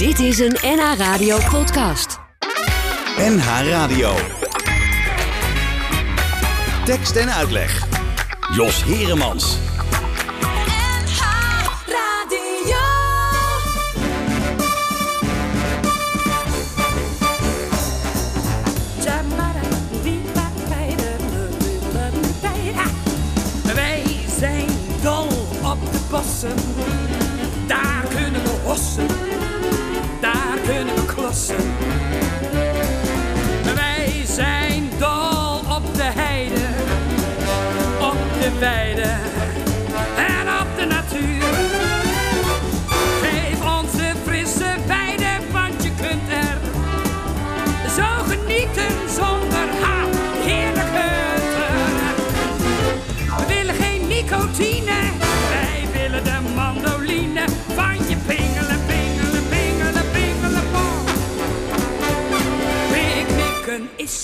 Dit is een NH Radio podcast. NH Radio. Tekst en uitleg. Jos Heremans. Wij zijn dol op de bossen. Wij zijn dol op de heide. Op de weide.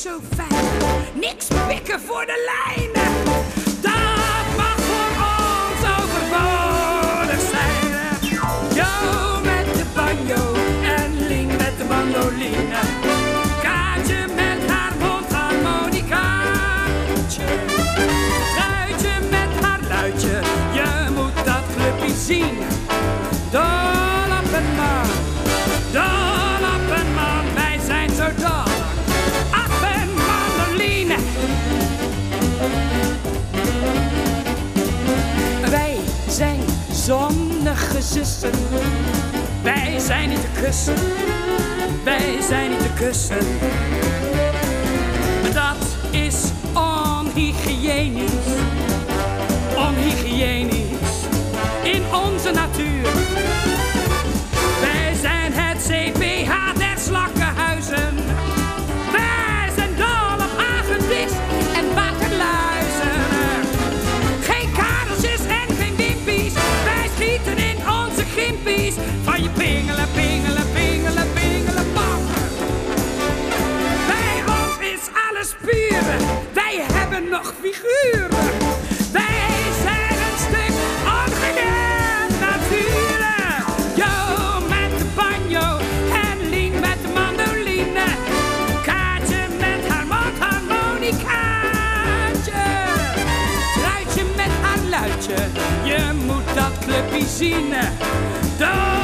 Zo niks pikken voor de lijnen. Dat mag voor ons overbodig zijn. Jo met de banjo en Lien met de mandoline. Kaatje met haar mondharmonicaatje. Truitje met haar luidje, je moet dat clubje zien. Wij zijn niet te kussen, wij zijn niet te kussen. Wij zijn een stuk ongekend natuur. Jo met de banjo en Lien met de mandoline. Kaatje met haar mondharmonicaatje. Truitje met haar luidje, je moet dat clubje zien. Dol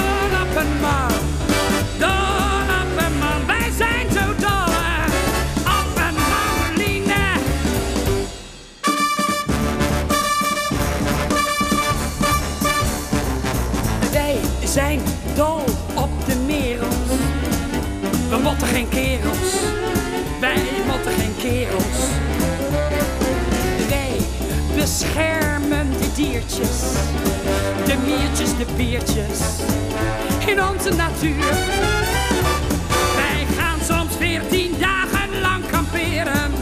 Wij motten geen kerels. Wij beschermen de diertjes. De miertjes, de biertjes. In onze natuur. Wij gaan soms veertien dagen lang kamperen.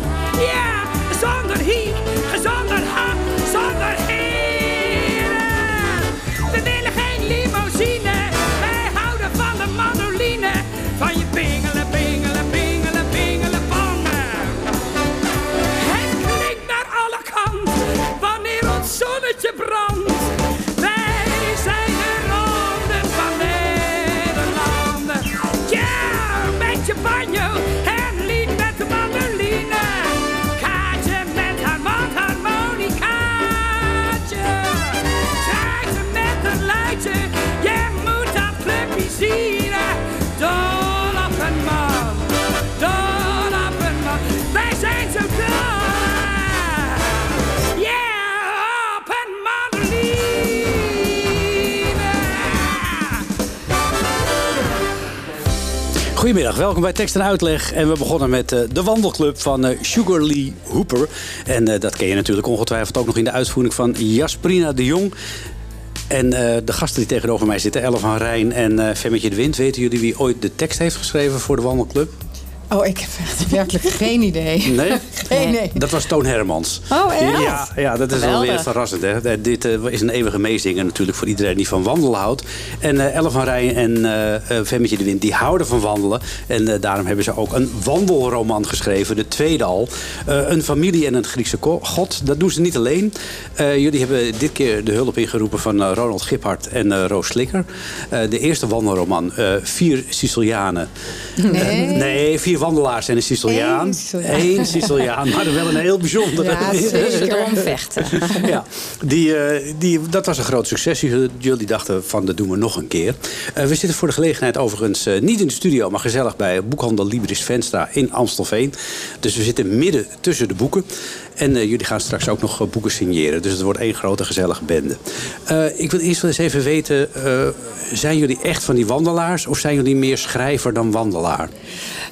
Goedemiddag, welkom bij Tekst en Uitleg. En we begonnen met eh, de wandelclub van eh, Sugar Lee Hooper. En eh, dat ken je natuurlijk ongetwijfeld ook nog in de uitvoering van Jasprina de Jong. En de gasten die tegenover mij zitten, Elle van Rijn en Femmetje de Wind. Weten jullie wie ooit de tekst heeft geschreven voor de wandelclub? Oh, ik heb echt werkelijk geen idee. Nee? Idee. Dat was Toon Hermans. Oh, echt? Ja, ja dat is wel weer verrassend. Hè? Dit eh, is een eeuwige meezinger natuurlijk voor iedereen die van wandelen houdt. En eh Elle van Rijn en eh eh, Femmetje de Wind, die houden van wandelen. En eh, daarom hebben ze ook een wandelroman geschreven, de tweede al. Eh, een familie en een Griekse god. Dat doen ze niet alleen. Eh, jullie hebben dit keer de hulp ingeroepen van eh, Ronald Giphart en eh, Roos Slikker. Eh, de eerste wandelroman, eh, Vier Sicilianen. Nee. Eh, nee, vier wandelaars en een Siciliaan. Eén Siciliaan. Eén Siciliaan, maar wel een heel bijzondere. Ja, Ze zeker. erom vechten. Ja, die, eh, die, dat was een groot succes. Jullie- Jullie dachten van, dat doen we nog een keer. Eh, we zitten voor de gelegenheid overigens eh, niet in de studio... maar gezellig bij boekhandel Libris Venstra in Amstelveen. Dus we zitten midden tussen de boeken. En eh, jullie gaan straks ook nog eh, boeken signeren. Dus het wordt één grote gezellige bende. Eh, ik wil eerst wel eens even weten... zijn jullie echt van die wandelaars... of zijn jullie meer schrijver dan wandelaar?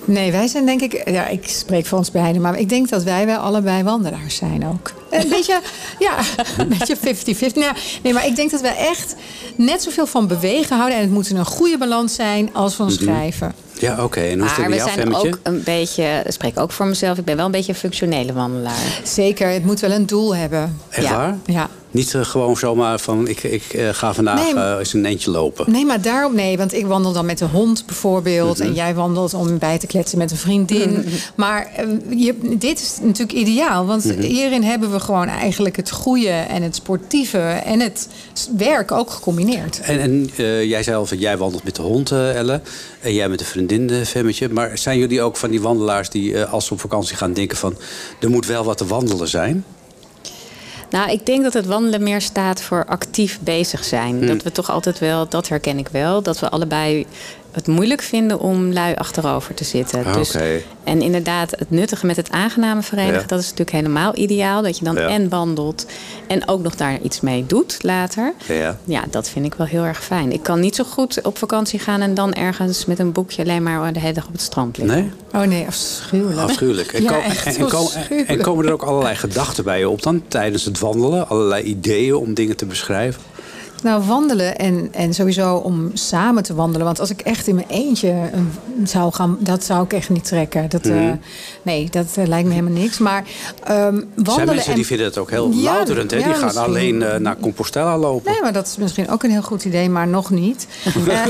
Nee, wij zijn denk ik... Ja, ik spreek voor ons beiden, maar ik denk dat wij wel allebei wandelaars zijn ook. Een beetje, ja, een beetje 50-50. Nou, nee, maar ik denk dat wij echt net zoveel van bewegen houden. En het moet een goede balans zijn als van schrijven. Ja, oké. En hoe is het Maar we zijn Femmetje? ook een beetje, ik spreek ook voor mezelf, ik ben wel een beetje een functionele wandelaar. Zeker, het moet wel een doel hebben. Echt ja. waar? Ja. Niet eh, gewoon zomaar van, ik, ik eh, ga vandaag Nee, maar- eh, eens een eentje lopen. Nee, maar daarom nee. Want ik wandel dan met de hond bijvoorbeeld. En jij wandelt om bij te kletsen met een vriendin. Maar eh, je, dit is natuurlijk ideaal. Want hierin hebben we gewoon eigenlijk het goede en het sportieve en het werk ook gecombineerd. En, en jij zei al van jij wandelt met de hond, Elle. En jij met de vriendin, Femmetje. Maar zijn jullie ook van die wandelaars die als ze op vakantie gaan denken van... er moet wel wat te wandelen zijn? Nou, ik denk dat het wandelen meer staat voor actief bezig zijn. Dat we toch altijd wel, dat herken ik wel, dat we allebei het moeilijk vinden om lui achterover te zitten. Ah, Dus, oké. en inderdaad, het nuttige met het aangename verenigen, Ja. dat is natuurlijk helemaal ideaal. Dat je dan Ja. en wandelt en ook nog daar iets mee doet later. Ja. Ja, dat vind ik wel heel erg fijn. Ik kan niet zo goed op vakantie gaan en dan ergens met een boekje alleen maar de hele dag op het strand liggen. Nee? Oh nee, afschuwelijk. Afschuwelijk. En, Ja, ko- echt en, en, ko- afschuwelijk. en komen er ook allerlei gedachten bij je op dan tijdens het wandelen? Allerlei ideeën om dingen te beschrijven? Nou, wandelen en, en sowieso om samen te wandelen. Want als ik echt in mijn eentje een- zou gaan, dat zou ik echt niet trekken. Dat, eh, nee, dat eh, lijkt me helemaal niks. Maar ehm, wandelen. Zijn mensen en- die vinden het ook heel Ja, louterend. Hè? ja, die gaan misschien. alleen eh, naar Compostela lopen. Nee, maar dat is misschien ook een heel goed idee, maar nog niet. Eh,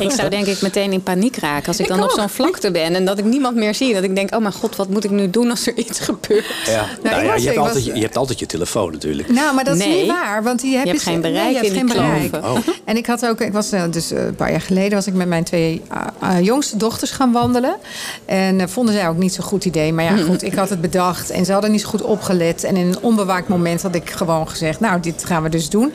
Ik zou denk ik meteen in paniek raken als ik, Ik dan op zo'n vlakte ben en dat ik niemand meer zie. Dat ik denk, oh mijn god, wat moet ik nu doen als er iets gebeurt? Ja. Nou, ik ja, was- je, hebt was- altijd, je, je hebt altijd je telefoon natuurlijk. Nou, maar dat is niet waar, want die heb Je hebt je geen bereik nee, je hebt in geen bereik. Oh. En ik had ook, ik was eh, dus eh, een paar jaar geleden was ik met mijn twee ah, jongste dochters gaan wandelen. En eh, vonden zij ook niet zo'n goed idee. Maar ja, goed, ik had het bedacht en ze hadden niet zo goed opgelet. En in een onbewaakt moment had ik gewoon gezegd, nou, dit gaan we dus doen.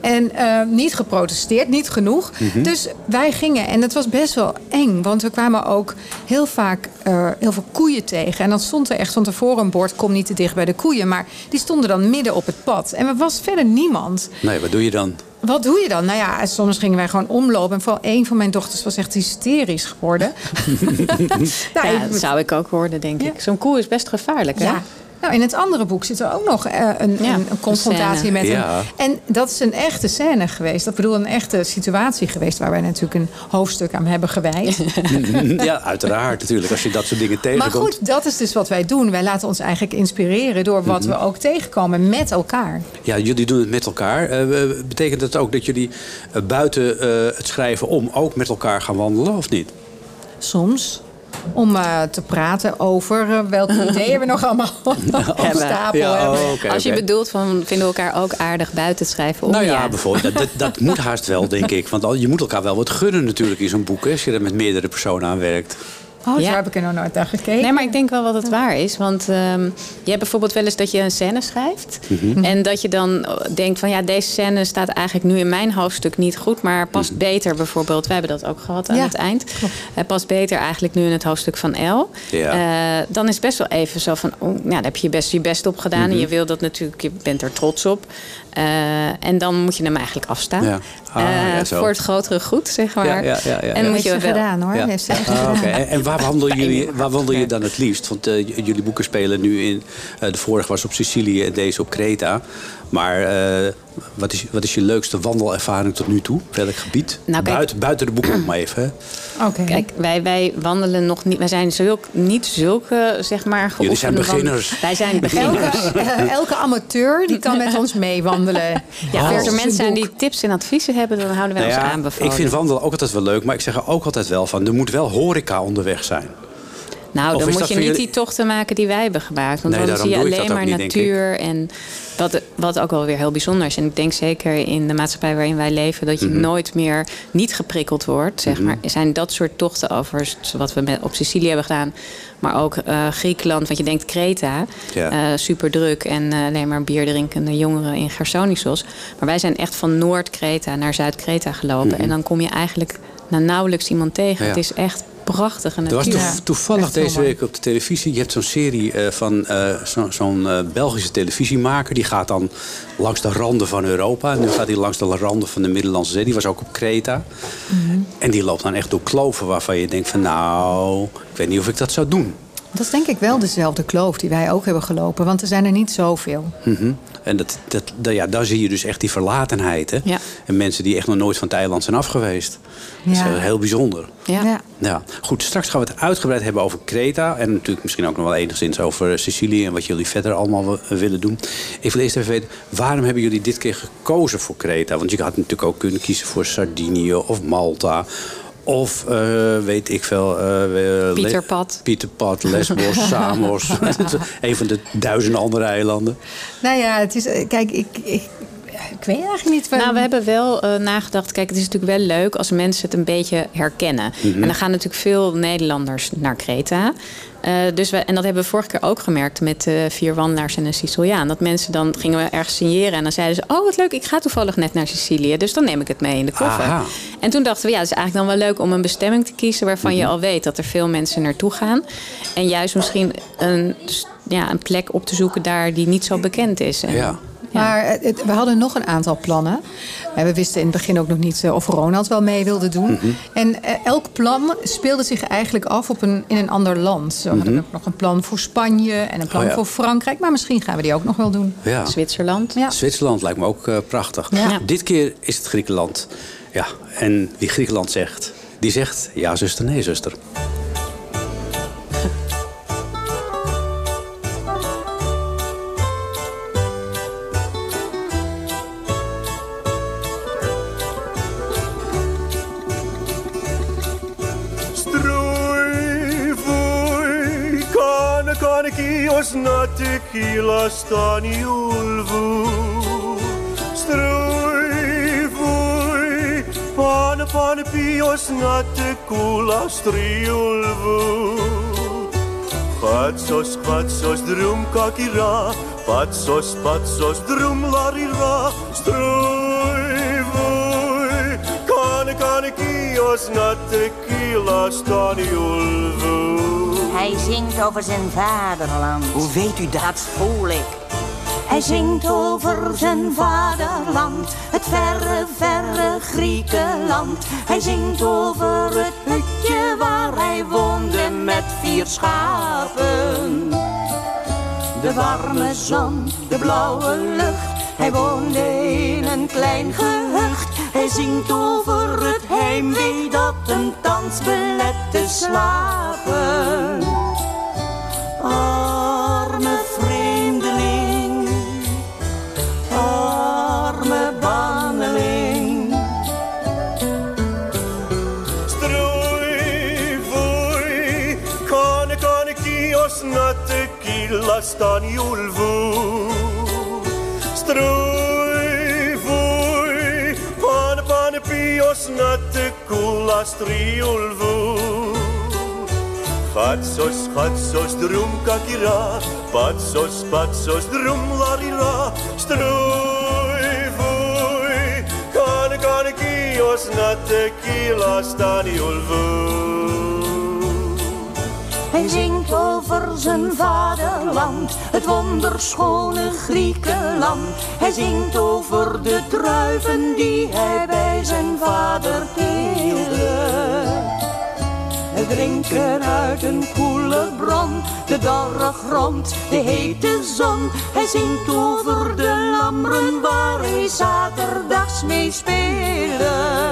En eh, niet geprotesteerd, niet genoeg. Dus wij gingen en het was best wel eng, want we kwamen ook heel vaak eh, heel veel koeien tegen. En dan stond er echt van tevoren een bord, kom niet te dicht bij de koeien. Maar die stonden dan midden op het pad. En er was verder niemand. Nee, wat doe je dan? Wat doe je dan? Nou ja, soms gingen wij gewoon omlopen. En vooral een van mijn dochters was echt hysterisch geworden. nou, Ja, dat zou ik ook worden, denk Ja. ik. Zo'n koe is best gevaarlijk, hè? Nou, in het andere boek zit er ook nog eh, een, Ja, een, een confrontatie met Ja. hem. En dat is een echte scène geweest. Dat bedoel, een echte situatie geweest... waar wij natuurlijk een hoofdstuk aan hebben gewijd. ja, uiteraard natuurlijk. Als je dat soort dingen maar tegenkomt. goed, dat is dus wat wij doen. Wij laten ons eigenlijk inspireren... door wat Mhm. we ook tegenkomen met elkaar. Ja, jullie doen het met elkaar. Eh, betekent dat ook dat jullie eh, buiten eh, het schrijven om ook met elkaar gaan wandelen, of niet? Soms. Om eh, te praten over eh, welke ideeën we nog allemaal op stapel Ja, hebben. oh, Als je bedoelt van vinden we elkaar ook aardig buiten te schrijven om Nou ja, ja. bijvoorbeeld. Dat, dat, moet haast wel, denk ik. Want al- je moet elkaar wel wat gunnen natuurlijk in zo'n boek. Hè, als je er met meerdere personen aan werkt. Oh, Ja. daar heb ik er nog nooit naar gekeken. Nee, maar ik denk wel dat het waar is. Want ehm, je hebt bijvoorbeeld wel eens dat je een scène schrijft. Mhm. En dat je dan denkt van ja, deze scène staat eigenlijk nu in mijn hoofdstuk niet goed. Maar past Mhm. beter bijvoorbeeld. Wij hebben dat ook gehad aan Ja, het eind. Het past beter eigenlijk nu in het hoofdstuk van El. Ja. Eh, dan is het best wel even zo van, oh, nou, daar heb je best je best op gedaan. Mhm. En je wil dat natuurlijk, je bent er trots op. Eh, en dan moet je hem eigenlijk afstaan. Ja. Ah, Eh, ja, voor het grotere goed, zeg maar. Ja, ja, ja, ja, En ja. moet je wel. gedaan hoor. Ja. Heeft ze echt Ah, gedaan. oké. En en waar wandelen jullie, waar wandel je dan het liefst? Want eh, jullie boeken spelen nu in... eh, de vorige was op Sicilië en deze op Kreta. Maar eh, wat, is, wat is je leukste wandelervaring tot nu toe? Welk gebied? Nou, kijk- buiten, buiten de boek nog maar even. Hè? Oké. Kijk, wij, wij wandelen nog niet. Wij zijn zulk, niet zulke, zeg maar. Jullie zijn beginners. Wij zijn beginners. Elke, eh, elke amateur die kan met ons meewandelen. Ja, Oh. als er mensen zijn die tips en adviezen hebben, dan houden wij Nou ons aanbevolen. ik vind wandelen ook altijd wel leuk, maar ik zeg er ook altijd wel van... er moet wel horeca onderweg zijn. Nou, Of dan moet je niet jullie- die tochten maken die wij hebben gemaakt. Want Nee, dan zie je alleen maar niet, natuur. En wat, wat ook wel weer heel bijzonder is. En ik denk zeker in de maatschappij waarin wij leven... dat je Mhm. nooit meer niet geprikkeld wordt. Zeg maar. Er zijn dat soort tochten over, wat we met, op Sicilië hebben gedaan... maar ook eh, Griekenland, want je denkt Kreta... Ja. super druk en eh, alleen maar bier drinkende jongeren in Gersonisos. Maar wij zijn echt van Noord-Kreta naar Zuid-Kreta gelopen. En dan kom je eigenlijk nou, nauwelijks iemand tegen. Mhm. Ja. Het is echt prachtige Er was toevallig deze week op de televisie. Je hebt zo'n serie eh, van eh, zo- zo'n eh, Belgische televisiemaker. Die gaat dan langs de randen van Europa. En nu gaat hij langs de randen van de Middellandse Zee. Die was ook op Kreta. Mhm. En die loopt dan echt door kloven waarvan je denkt van nou, ik weet niet of ik dat zou doen. Dat is denk ik wel dezelfde kloof die wij ook hebben gelopen. Want er zijn er niet zoveel. Mhm. En dat, dat, dat- ja, daar zie je dus echt die verlatenheid. Hè? Ja. En mensen die echt nog nooit van het eiland zijn afgeweest. Dat is Ja. heel- heel bijzonder. Ja. Ja. Ja, goed. Straks gaan we het uitgebreid hebben over Kreta. En natuurlijk misschien ook nog wel enigszins over Sicilië en wat jullie verder allemaal wi- willen doen. Ik wil eerst even weten, waarom hebben jullie dit keer gekozen voor Kreta? Want je had natuurlijk ook kunnen kiezen voor Sardinië of Malta. Of eh, weet ik veel. eh, eh, Le- Pieterpad. Pieterpad, Lesbos, Samos. een van de duizenden andere eilanden. Nou ja, het is. eh, Kijk, ik, ik, ik weet eigenlijk niet. waar- Nou, we hebben wel eh, nagedacht. Kijk, het is natuurlijk wel leuk als mensen het een beetje herkennen. En dan gaan natuurlijk veel Nederlanders naar Kreta. Eh, dus we, en dat hebben we vorige keer ook gemerkt met de vier wandelaars en een Siciliaan. Dat mensen dan gingen we ergens signeren en dan zeiden ze: Oh, wat leuk, ik ga toevallig net naar Sicilië. Dus dan neem ik het mee in de koffer. Aha. En toen dachten we: Ja, het is eigenlijk dan wel leuk om een bestemming te kiezen waarvan je al weet dat er veel mensen naartoe gaan. En juist misschien een, ja, een plek op te zoeken daar die niet zo bekend is. En, Ja. Maar het- we hadden nog een aantal plannen. We wisten in het begin ook nog niet eh, of Ronald wel mee wilde doen. Mhm. En eh, elk plan speelde zich eigenlijk af op een, in een ander land. Zo hadden we ook nog een plan voor Spanje en een plan Mhm. Oh ja. voor Frankrijk. Maar misschien gaan we die ook nog wel doen. Ja. Zwitserland. Ja. Zwitserland lijkt me ook eh, prachtig. Ja. Dit keer is het Griekenland. Ja, en wie Griekenland zegt, die zegt ja zuster, nee zuster. Na tequila staniul vu. Strui voi, pane pane pios na tequila striul vu. Patsos, patsos, drum kakira, patsos, patsos, drum larira, strui voi, kane, kane, kios, na tequila, staniul vu. Hij zingt over zijn vaderland. Hoe weet u dat? Dat voel ik. Hij zingt over zijn vaderland, het verre, verre Griekenland. Hij zingt over het hutje waar hij woonde met vier schapen. De warme zon, de blauwe lucht. Hij woonde in een klein gehucht. Hij zingt over het heimwee dat hem thans belet te slapen. Arme vreemdeling, arme banneling. Strui voi, cane, cane, kios, na tequila, staniul vu. Vu. Fatsos, fatsos, drum kakira, patsos, patsos, drum larira, strui voi, cane, cane, kios, na tequila, staniul vu. Hij zingt over zijn vaderland, het wonderschone Griekenland. Hij zingt over de druiven die hij bij zijn vader. Drinken uit een koele bron, de dorre grond, de hete zon. Hij zingt over de lammeren waar hij zaterdags mee speelde.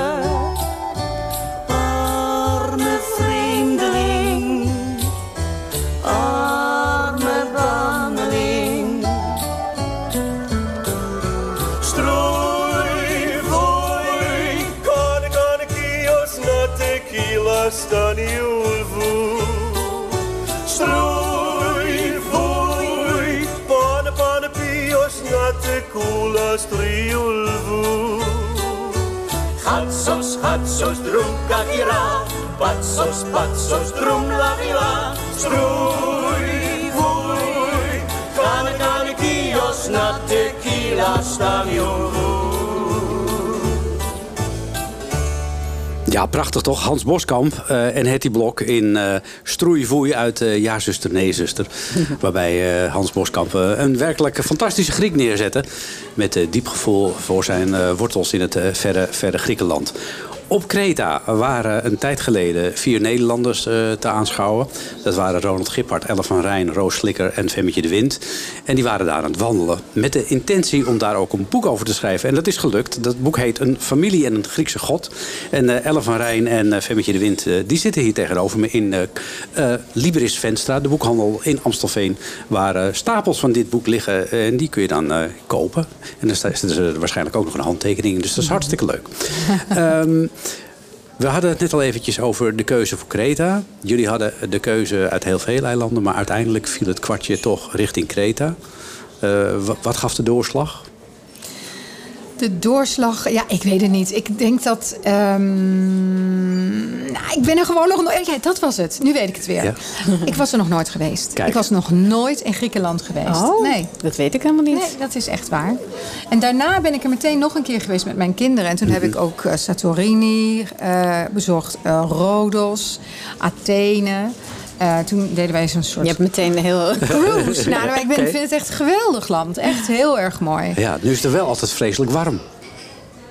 Gatsos, gatsos, drum, kakira, patsos, patsos, drum, la vila. Strooi, vooi, kane, kane, kios, na tequila, staniulvu. Ja, prachtig toch? Hans Boskamp eh, en Hetty Blok in eh Stroeivoei uit eh Ja, zuster, nee, zuster. Waarbij Hans Boskamp een werkelijk fantastische Griek neerzette. Met diep gevoel voor zijn wortels in het verre, verre Griekenland. Op Kreta waren een tijd geleden vier Nederlanders eh, te aanschouwen. Dat waren Ronald Gippard, Elle van Rijn, Roos Slikker en Femmetje de Wind. En die waren daar aan het wandelen. Met de intentie om daar ook een boek over te schrijven. En dat is gelukt. Dat boek heet Een familie en een Griekse god. En eh Elle van Rijn en eh, Femmetje de Wind die zitten hier tegenover me in Liberis Venstra, de boekhandel in Amstelveen. Waar stapels van dit boek liggen. en die kun je dan kopen. En er staat er is waarschijnlijk ook nog een handtekening in. Dus dat is hartstikke leuk. Ehm, we hadden het net al eventjes over de keuze voor Kreta. Jullie hadden de keuze uit heel veel eilanden, maar uiteindelijk viel het kwartje toch richting Kreta. Eh, wa- wat gaf de doorslag? De doorslag, ja, ik weet het niet. Ik denk dat. ehm, nou, ik ben er gewoon nog nooit. Ja, dat was het. Nu weet ik het weer. Ja. Ik was er nog nooit geweest. Kijk. Ik was nog nooit in Griekenland geweest. Oh, Nee. dat weet ik helemaal niet. Nee, dat is echt waar. En daarna ben ik er meteen nog een keer geweest met mijn kinderen. En toen heb ik ook eh, Santorini eh, bezocht, eh, Rhodos, Athene. Eh, toen deden wij zo'n soort Je hebt meteen een heel... cruise. Nou, maar ik ben, vind het echt een geweldig land. Echt heel erg mooi. Ja, nu is het er wel altijd vreselijk warm.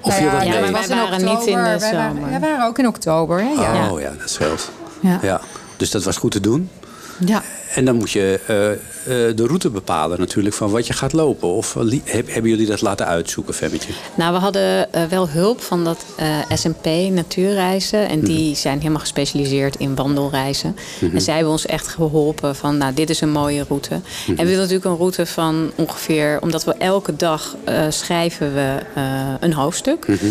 Of Nou viel dat ja, mee? maar wij waren niet in de Wij waren- zomer. Wij waren ook in oktober, hè? Ja. Oh ja, dat scheelt. Ja. Ja. Dus dat was goed te doen. ja. En dan moet je eh, eh, de route bepalen natuurlijk van wat je gaat lopen. Of heb- hebben jullie dat laten uitzoeken, Femmetje? Nou, we hadden eh, wel hulp van dat SMP Natuurreizen. En die Mhm. zijn helemaal gespecialiseerd in wandelreizen. En zij hebben ons echt geholpen van, nou, dit is een mooie route. Mhm. En we willen natuurlijk een route van ongeveer... Omdat we elke dag schrijven we een hoofdstuk. Mhm.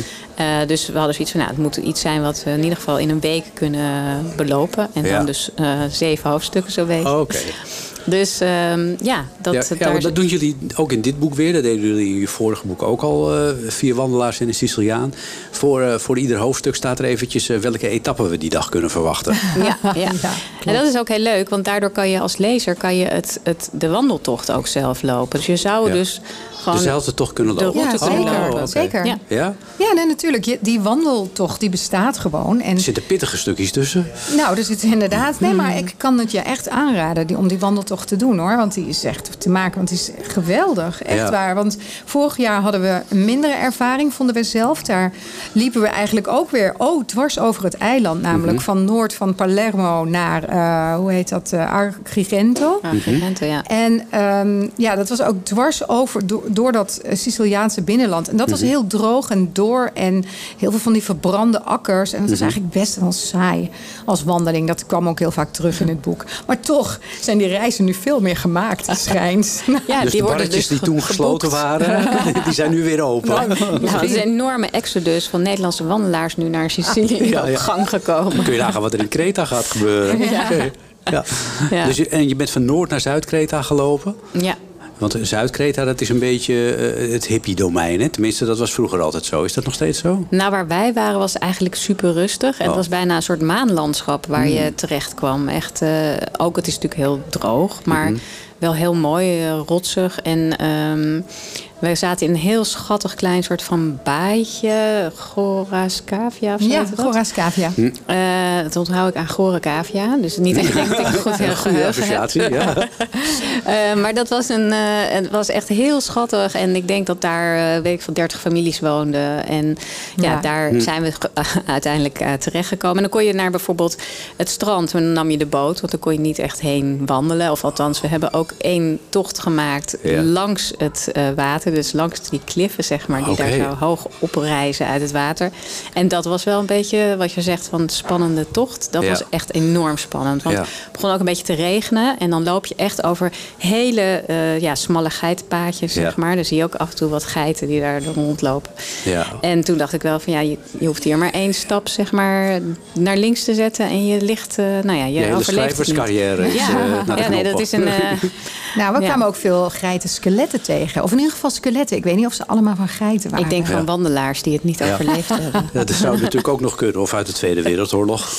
Dus we hadden zoiets van, nou, het moet iets zijn wat we in ieder geval in een week kunnen belopen. En Ja. dan dus zeven hoofdstukken zo weten. Oké. Dus ehm, ja, dat... ja, ja, daar want dat doen jullie ook in dit boek weer. Dat deden jullie in je vorige boek ook al. eh, vier wandelaars en een Siciliaan. Voor, eh, voor ieder hoofdstuk staat er eventjes eh, welke etappe we die dag kunnen verwachten. Ja, ja. en dat is ook heel leuk, want daardoor kan je als lezer kan je het, het, de wandeltocht ook zelf lopen. Dus je zou Dus gewoon Dezelfde toch kunnen de lopen. route Ja, zeker. oké. zeker. Ja. Ja, Ja? nee, natuurlijk. Die wandeltocht die bestaat gewoon. En Er zitten pittige stukjes tussen. nou, er zit inderdaad. Nee, maar ik kan het je echt aanraden die, om die wandeltocht te doen hoor. Want die is echt te maken. Want die is geweldig. Echt Ja. waar. Want vorig jaar hadden we een mindere ervaring, vonden we zelf. Daar liepen we eigenlijk ook weer. Oh, dwars over het eiland. Namelijk Mhm. van noord van Palermo naar, eh, hoe heet dat? eh, Agrigento. Ja, Agrigento, ja. En ehm, ja, dat was ook dwars over door, door dat eh, Siciliaanse binnenland. En dat was heel droog en door en heel veel van die verbrande akkers. En het was eigenlijk best wel saai als wandeling. Dat kwam ook heel vaak terug in het boek. Maar toch zijn die reizen nu veel meer gemaakt, het schijnt. Ja, dus die de barretjes dus die toen ge- gesloten waren, die zijn nu weer open. Ja, er is een enorme exodus van Nederlandse wandelaars nu naar Sicilië Ja, ja. op gang gekomen. Kun je nagaan wat er in Kreta gaat gebeuren. Ja. Ja. Ja. Dus je, en je bent van Noord naar Zuid-Kreta gelopen. Ja. Want Zuid-Kreta, dat is een beetje eh, het hippie-domein. Hè? Tenminste, dat was vroeger altijd zo. Is dat nog steeds zo? Nou, waar wij waren was eigenlijk super rustig. En Oh. Het was bijna een soort maanlandschap waar je terecht kwam. Echt, eh, ook het is natuurlijk heel droog, maar wel heel mooi, eh, rotsig. En ehm, We zaten in een heel schattig klein soort van baaitje. Gorascavia of zo Ja, dat? Gorascavia. Eh, dat onthoud ik aan Goracavia. Dus niet dat ik een goed heel Goede associatie, ja. Eh, maar dat was, een, eh, het was echt heel schattig. En ik denk dat daar, uh, weet ik van 30 families woonden. En ja, Ja. daar Hm. zijn we uiteindelijk uh, terechtgekomen. En dan kon je naar bijvoorbeeld het strand. En dan nam je de boot, want dan kon je niet echt heen wandelen. Of althans, we hebben ook één tocht gemaakt Ja. langs het eh, Dus langs die kliffen, zeg maar, die daar zo hoog oprijzen uit het water. En dat was wel een beetje, wat je zegt, van spannende tocht. Dat Ja. was echt enorm spannend. Want Ja. het begon ook een beetje te regenen. En dan loop je echt over hele eh, ja, smalle geitenpaadjes, zeg Ja. maar. Dan zie je ook af en toe wat geiten die daar rondlopen. Ja. En toen dacht ik wel van ja, je, je hoeft hier maar één stap zeg maar naar links te zetten. En je ligt, eh, nou ja, je, Je schrijverscarrière is, de ja nee, dat is een... eh, Nou, we Ja. kwamen ook veel geiten skeletten tegen. Of in ieder geval skeletten. Ik weet niet of ze allemaal van geiten waren. ik denk van Ja. wandelaars die het niet Ja. overleefd hebben. Ja, dat zou natuurlijk ook nog kunnen. Of uit de Tweede Wereldoorlog.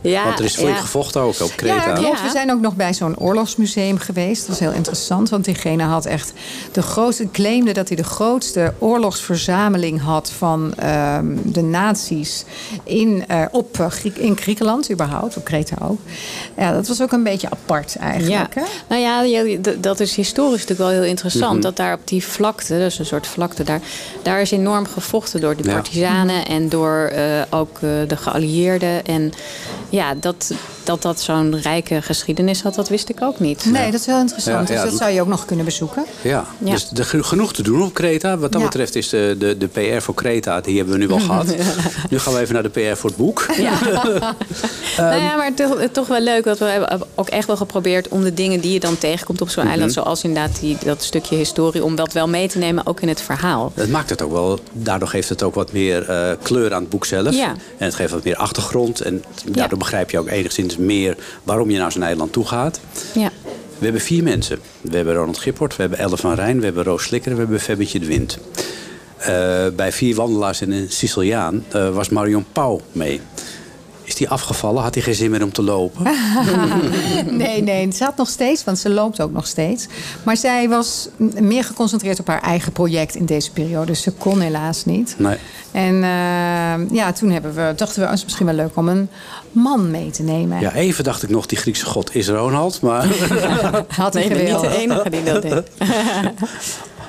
Ja, Want er is flink ja. gevochten ook op Kreta. Ja. We zijn ook nog bij zo'n oorlogsmuseum geweest. Dat was heel interessant, want diegene had echt de grootste, claimde dat hij de grootste oorlogsverzameling had van ehm, de nazi's in, eh, op, eh, Griek- in Griekenland überhaupt, op Kreta ook. Ja, dat was ook een beetje apart eigenlijk. Ja, Hè? nou ja, dat is historisch natuurlijk wel heel interessant. Mhm. Dat daar op die vlakte, dus een soort vlakte, daar, daar is enorm gevochten door de Ja. partisanen en door eh, ook eh, de geallieerden. En ja, dat dat, dat zo'n rijke geschiedenis had, dat wist ik ook niet. Nee, dat is heel interessant. Ja, ja, dus dat zou je ook nog kunnen bezoeken. Ja, Ja. dus er ge- genoeg te doen op Kreta. Wat dat Ja. betreft is de, de, de PR voor Kreta, die hebben we nu al gehad. Nu gaan we even naar de PR voor het boek. Ja. Ehm, nou ja, maar toch, toch wel leuk dat we hebben ook echt wel geprobeerd om de dingen die je dan tegenkomt op zo'n Mhm. eiland, zoals inderdaad die, dat stukje historie, om dat wel mee te nemen, ook in het verhaal. Het maakt het ook wel, daardoor geeft het ook wat meer eh, kleur aan het boek zelf. Ja. En het geeft wat meer achtergrond. En daardoor begrijp je ook enigszins meer waarom je naar zo'n eiland toe gaat. Ja. We hebben vier mensen. We hebben Ronald Gipport, we hebben Elle van Rijn, we hebben Roos Slikker we hebben Febbetje de Wind. Eh, bij vier wandelaars en een Siciliaan eh, was Marion Pauw mee. Is die afgevallen? Had hij geen zin meer om te lopen? Nee, nee, ze had nog steeds, want ze loopt ook nog steeds. Maar zij was meer geconcentreerd op haar eigen project in deze periode. Dus ze kon helaas niet. Nee. En eh, ja, toen hebben we, dachten we, het is misschien wel leuk om een man mee te nemen. Ja, even dacht ik nog, die Griekse god is Ronald. Maar, Had hij Nee, niet de enige die dat deed.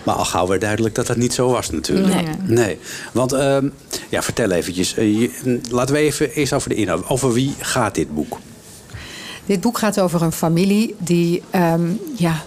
maar al gauw werd duidelijk dat dat niet zo was natuurlijk. Nee. Nee. Want, ehm, ja, vertel eventjes. eh, je- laten we even eerst over de inhoud. Over wie gaat dit boek? Dit boek gaat over een familie die, ehm, ja,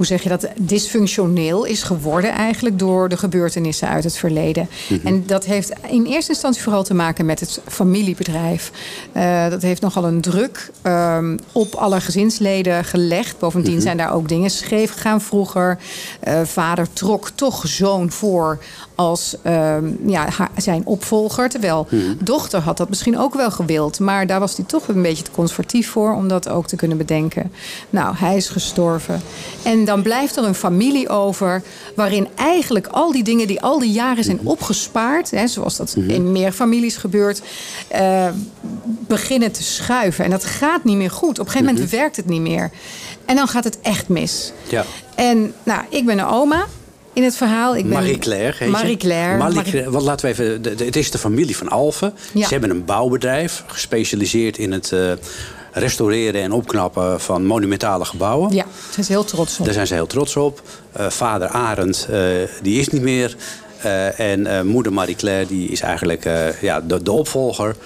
hoe zeg je dat, dysfunctioneel is geworden eigenlijk door de gebeurtenissen uit het verleden. En dat heeft in eerste instantie vooral te maken met het familiebedrijf. Eh, dat heeft nogal een druk ehm, op alle gezinsleden gelegd. Bovendien zijn daar ook dingen scheef gegaan vroeger. Eh, vader trok toch zoon voor als ehm, ja, haar- zijn opvolger. Terwijl dochter had dat misschien ook wel gewild. Maar daar was hij toch een beetje te conservatief voor om dat ook te kunnen bedenken. Nou, hij is gestorven. En dan blijft er een familie over waarin eigenlijk al die dingen die al die jaren zijn opgespaard, hè, zoals dat in meer families gebeurt, eh, beginnen te schuiven. En dat gaat niet meer goed. Op een gegeven moment werkt het niet meer. En dan gaat het echt mis. Ja. En nou, ik ben een oma in het verhaal. Ik ben Marie-Claire? Marie-Claire. Want laten we even, de- de- het is de familie van Alphen. Ja. Ze hebben een bouwbedrijf gespecialiseerd in het eh, restaureren en opknappen van monumentale gebouwen. Ja, daar is heel trots op. Daar zijn ze heel trots op. Eh, vader Arend, eh, die is niet meer. En moeder Marie-Claire, die is eigenlijk ja, de, de opvolger.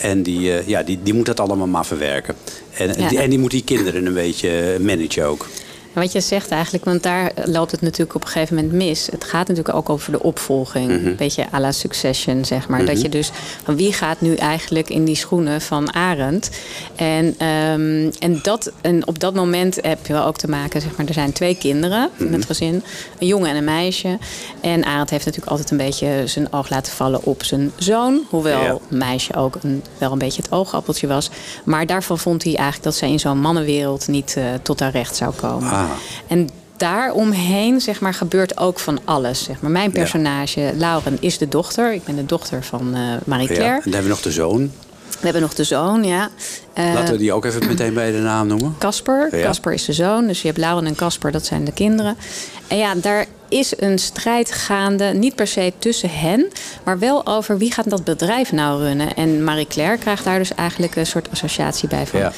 En die, ja, die, die moet dat allemaal maar verwerken. En, Ja. die, en die moet die kinderen een beetje managen ook. Wat je zegt eigenlijk, want daar loopt het natuurlijk op een gegeven moment mis. Het gaat natuurlijk ook over de opvolging. Een beetje à la Succession, zeg maar. Dat je dus, van wie gaat nu eigenlijk in die schoenen van Arend? En, ehm, en, dat, en op dat moment heb je wel ook te maken, zeg maar, er zijn twee kinderen in het gezin. Een jongen en een meisje. En Arend heeft natuurlijk altijd een beetje zijn oog laten vallen op zijn zoon. Hoewel Ja. meisje ook een, wel een beetje het oogappeltje was. Maar daarvan vond hij eigenlijk dat zij in zo'n mannenwereld niet eh, tot haar recht zou komen. Ah. En daaromheen zeg maar, gebeurt ook van alles. Zeg maar. Mijn Ja. personage, Lauren, is de dochter. Ik ben de dochter van eh Ja. En Marie-Claire. dan hebben we nog de zoon. We hebben nog de zoon, ja. Eh, Laten we die ook even meteen bij de naam noemen. Casper. Ja. Casper is de zoon. Dus je hebt Lauren en Casper, dat zijn de kinderen. En ja, daar is een strijd gaande. Niet per se tussen hen, maar wel over wie gaat dat bedrijf nou runnen. En Marie-Claire krijgt daar dus eigenlijk een soort associatie bij van. Ja.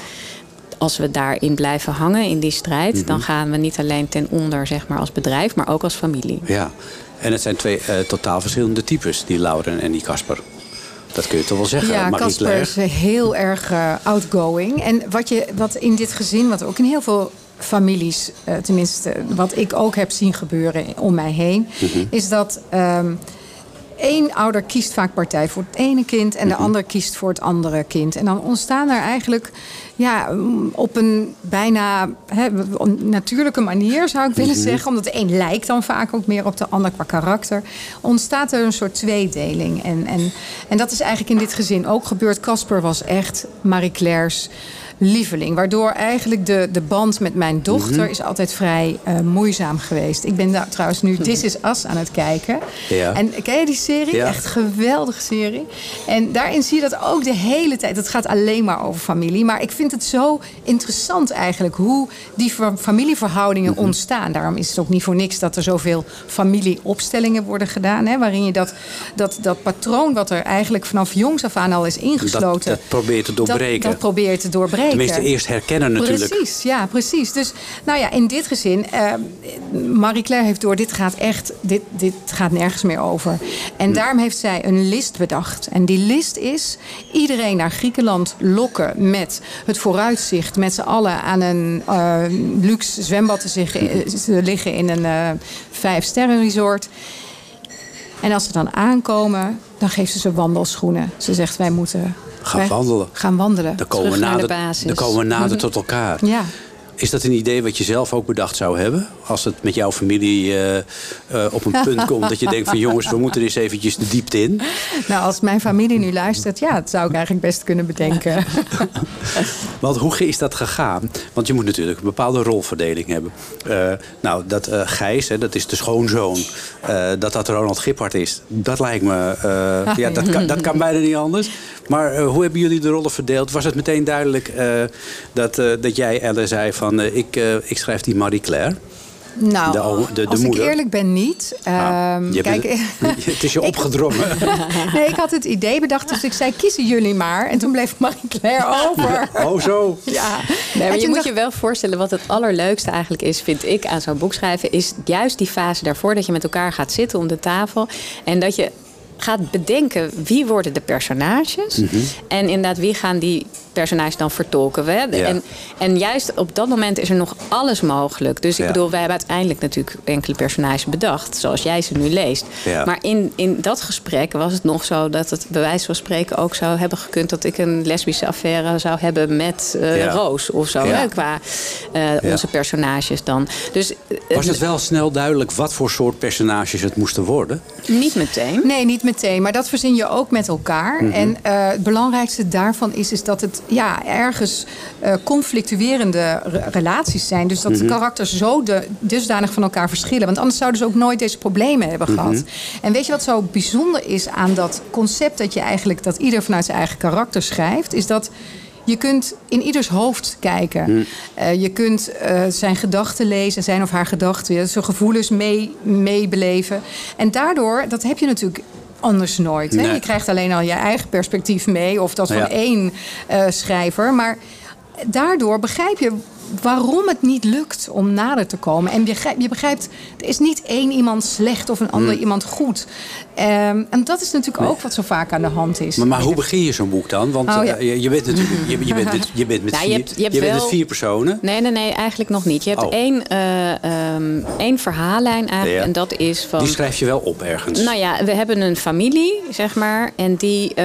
Als we daarin blijven hangen, in die strijd... Mhm. dan gaan we niet alleen ten onder zeg maar, als bedrijf, maar ook als familie. Ja. En het zijn twee eh, totaal verschillende types, die Lauren en die Casper. Dat kun je toch wel zeggen, Ja, Casper is heel erg eh, outgoing. En wat, je, wat in dit gezin, wat ook in heel veel families, eh, tenminste wat ik ook heb zien gebeuren om mij heen, Mhm. is dat ehm één ouder kiest vaak partij voor het ene kind en de Mhm. ander kiest voor het andere kind. En dan ontstaan er eigenlijk ja, mm, op een bijna hè, natuurlijke manier, zou ik willen Mhm. zeggen, omdat de een lijkt dan vaak ook meer op de ander qua karakter, ontstaat er een soort tweedeling. En, en, en dat is eigenlijk in dit gezin ook gebeurd. Casper was echt Marie-Claire's lieveling. Waardoor eigenlijk de, de band met mijn dochter Mhm. is altijd vrij eh, moeizaam geweest. Ik ben daar trouwens nu This Is Us aan het kijken. Ja. En ken je die serie? Ja. Echt een geweldige serie. En daarin zie je dat ook de hele tijd. Het gaat alleen maar over familie. Maar ik vind het zo interessant eigenlijk hoe die fa- familieverhoudingen Mhm. ontstaan. Daarom is het ook niet voor niks dat er zoveel familieopstellingen worden gedaan. Hè, waarin je dat, dat, dat patroon wat er eigenlijk vanaf jongs af aan al is ingesloten. Dat, dat probeer je te dat- doorbreken. Dat, probeer je te doorbreken. Tenminste, eerst herkennen natuurlijk. Precies, ja, precies. Dus nou ja, in dit gezin, eh, Marie-Claire heeft door, dit gaat echt, dit, dit gaat nergens meer over. En daarom heeft zij een list bedacht. En die list is iedereen naar Griekenland lokken met het vooruitzicht met z'n allen aan een eh, luxe zwembad te, zich, eh, te liggen in een eh vijf-sterren resort. En als ze dan aankomen, dan geeft ze ze wandelschoenen. Ze zegt, wij moeten Gaan wandelen. Gaan wandelen. Dan komen we nader, basis. dan komen we nader tot elkaar. Ja. Is dat een idee wat je zelf ook bedacht zou hebben? Als het met jouw familie eh, eh, op een punt komt dat je denkt van jongens, we moeten er eens eventjes de diepte in. Nou, als mijn familie nu luistert, ja, dat zou ik eigenlijk best kunnen bedenken. Want hoe is dat gegaan? Want je moet natuurlijk een bepaalde rolverdeling hebben. Eh, nou, dat Gijs, hè, dat is de schoonzoon. Dat dat Ronald Gippard is, dat lijkt me... ja, dat, kan, dat kan bijna niet anders. Maar eh, hoe hebben jullie de rollen verdeeld? Was het meteen duidelijk eh, dat, eh, dat jij, Elle, zei van... ik, eh, ik schrijf die Marie-Claire? Nou, De de- de als moeder. ik eerlijk ben, niet. Ah, Ehm, je kijk, bent- het is je opgedrongen. nee, ik had het idee bedacht, dus ik zei, kiezen jullie maar. En toen bleef Marie-Claire over. Oh, zo. Ja. Nee, maar je moet dacht- je wel voorstellen wat het allerleukste eigenlijk is, vind ik, aan zo'n boek schrijven, is juist die fase daarvoor dat je met elkaar gaat zitten om de tafel en dat je gaat bedenken wie worden de personages Mhm. en inderdaad wie gaan die personages dan vertolken. Ja. En, en juist op dat moment is er nog alles mogelijk. Dus ik Ja. bedoel, wij hebben uiteindelijk natuurlijk enkele personages bedacht, zoals jij ze nu leest. Ja. Maar in, in dat gesprek was het nog zo dat het bij wijze van spreken ook zou hebben gekund dat ik een lesbische affaire zou hebben met eh, Ja. Roos of zo, Ja. hè, qua eh, Ja. onze personages dan. Dus eh, Was het wel snel duidelijk wat voor soort personages het moesten worden? niet meteen. Nee, niet meteen. Maar dat verzin je ook met elkaar. Mhm. En eh, het belangrijkste daarvan is, is dat het ja, ergens eh, conflictuerende re- relaties zijn. Dus dat Mhm. de karakters zo de, dusdanig van elkaar verschillen. Want anders zouden ze ook nooit deze problemen hebben Mhm. gehad. En weet je wat zo bijzonder is aan dat concept dat je eigenlijk dat ieder vanuit zijn eigen karakter schrijft, is dat. Je kunt in ieders hoofd kijken. Eh, je kunt eh, zijn gedachten lezen, zijn of haar gedachten, zijn gevoelens mee, meebeleven. En daardoor, dat heb je natuurlijk anders nooit. Hè? Nee. Je krijgt alleen al je eigen perspectief mee, of dat van Ja. één eh, schrijver. Maar daardoor begrijp je waarom het niet lukt om nader te komen. En je begrijpt, je begrijpt er is niet één iemand slecht of een ander Hmm. iemand goed. Ehm, en dat is natuurlijk ook wat zo vaak aan de hand is. Maar, maar hoe begin je zo'n boek dan? Want Oh, ja. eh, je, bent natuurlijk je, je bent, met- je bent met Nou, je vier, hebt- je hebt bent wel- met vier personen. Nee, nee, nee, eigenlijk nog niet. Je hebt Oh. één, eh, ehm, één verhaallijn eigenlijk. Ja. En dat is van. Die schrijf je wel op ergens. Nou ja, we hebben een familie, zeg maar. En die, eh,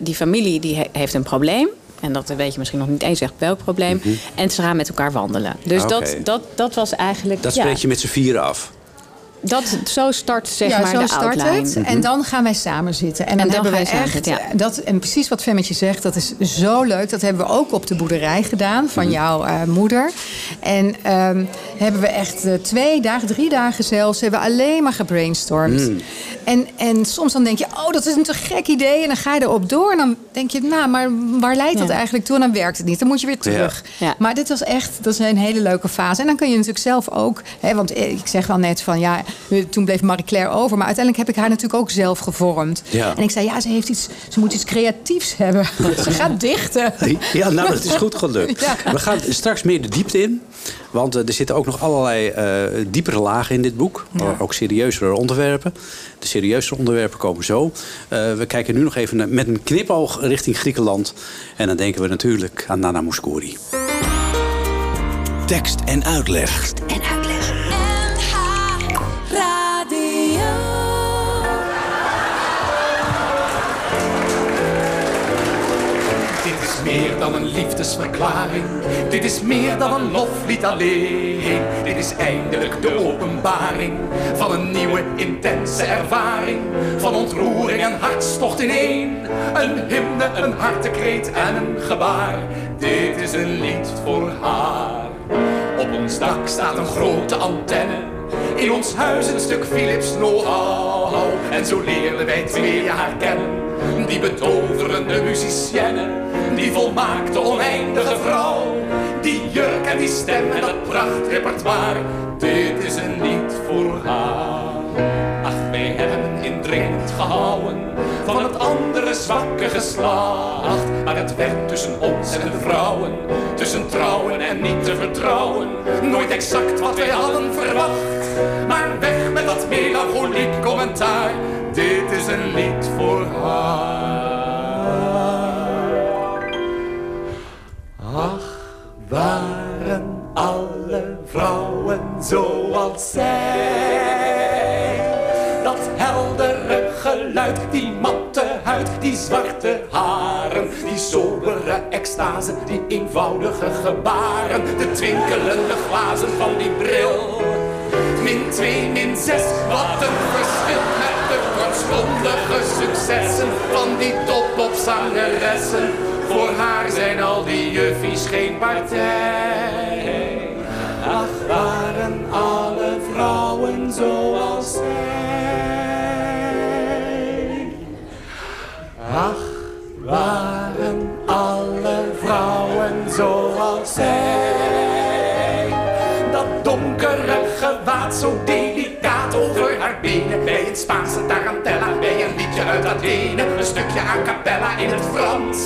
die familie die he- heeft een probleem. En dat weet je misschien nog niet eens echt welk probleem. En ze gaan met elkaar wandelen. Dus Oké. dat, dat, dat was eigenlijk. dat ja, spreek je met z'n vieren af. Dat, zo start zeg ja, maar zo de start outline. het. En dan gaan wij samen zitten. En dan, En dan hebben samen echt zitten, ja. eh, dat en precies wat Femmetje zegt, dat is zo leuk. Dat hebben we ook op de boerderij gedaan van Mhm. jouw eh, moeder. En ehm, hebben we echt eh, twee dagen, drie dagen zelfs, hebben we alleen maar gebrainstormd. Mm. En, en soms dan denk je, oh, dat is een te gek idee. En dan ga je erop door. En dan denk je, nou, maar waar leidt dat Ja. eigenlijk toe? En dan werkt het niet. Dan moet je weer terug. Ja. Maar dit was echt, dat is een hele leuke fase. En dan kun je natuurlijk zelf ook, hè, want ik zeg wel net van ja, toen bleef Marie-Claire over. Maar uiteindelijk heb ik haar natuurlijk ook zelf gevormd. Ja. En ik zei, ja, ze, heeft iets, ze moet iets creatiefs hebben. ze gaat dichten. Ja, nou, dat is goed gelukt. Ja. We gaan straks meer de diepte in. Want eh, er zitten ook nog allerlei eh, diepere lagen in dit boek. Ook serieuzere onderwerpen. De serieuzere onderwerpen komen zo. Eh, we kijken nu nog even naar- met een knipoog richting Griekenland. En dan denken we natuurlijk aan Nana Mouskouri. Tekst en uitleg. En uitleg. Liefdesverklaring. Dit is meer dan een loflied alleen. Dit is eindelijk de openbaring van een nieuwe intense ervaring. Van ontroering en hartstocht in één. Een hymne, een hartekreet en een gebaar. Dit is een lied voor haar. Op ons dak staat een grote antenne. In ons huis een stuk Philips know-how. En zo leerden wij twee jaar kennen. Die betoverende musicienne. Die volmaakte oneindige vrouw. Die jurk en die stem en dat prachtrepertoire. Dit is een lied voor haar. Ach, wij hebben indringend gehouden van het andere zwakke geslacht. Maar het werd tussen ons en de vrouwen, tussen trouwen en niet te vertrouwen. Nooit exact wat wij hadden verwacht, maar weg met dat melancholiek commentaar. Dit is een lied voor haar. Ach, waren alle vrouwen zoals zij. Dat heldere geluid, die matte huid, die zwarte haren, die sobere extase, die eenvoudige gebaren, de twinkelende glazen van die bril. Min 2, min 6, wat een verschil kortstondige successen van die toppopzangeressen. Voor haar zijn al die juffies geen partij. Ach, waren alle vrouwen zoals zij. Ach, waren alle vrouwen zoals zij. Dat donkere gewaad zo delicaat over haar benen. Bij een Spaanse tarantella, uit Athene. Een stukje a cappella in het Frans.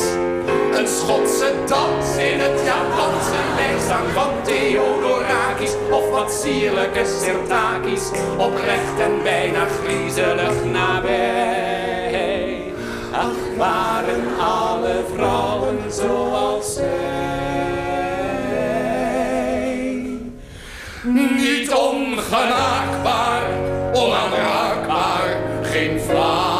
Een Schotse dans in het Japans. Een lijfzang van Theodorakis. Of wat sierlijke sirtakis. Oprecht en bijna griezelig nabij. Ach, waren alle vrouwen zoals zij. Niet ongenaakbaar, onaanraakbaar, geen fata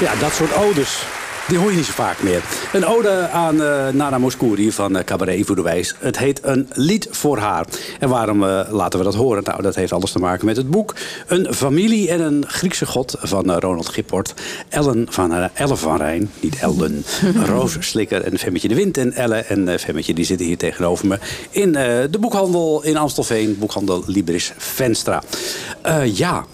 Ja, dat soort odes. Die hoor je niet zo vaak meer. Een ode aan eh, Nana Mouskouri van eh, Cabaret voor de Wijs. Het heet Een lied voor haar. En waarom eh, laten we dat horen? Nou, dat heeft alles te maken met het boek. Een familie en een Griekse god van Ronald Gipport. Ellen van, eh, Elle van Rijn, niet Elden. Roos Slikker en Femmetje de Wind. En Elle en Femmetje die zitten hier tegenover me. In de boekhandel in Amstelveen. Boekhandel Libris Venstra. Ja...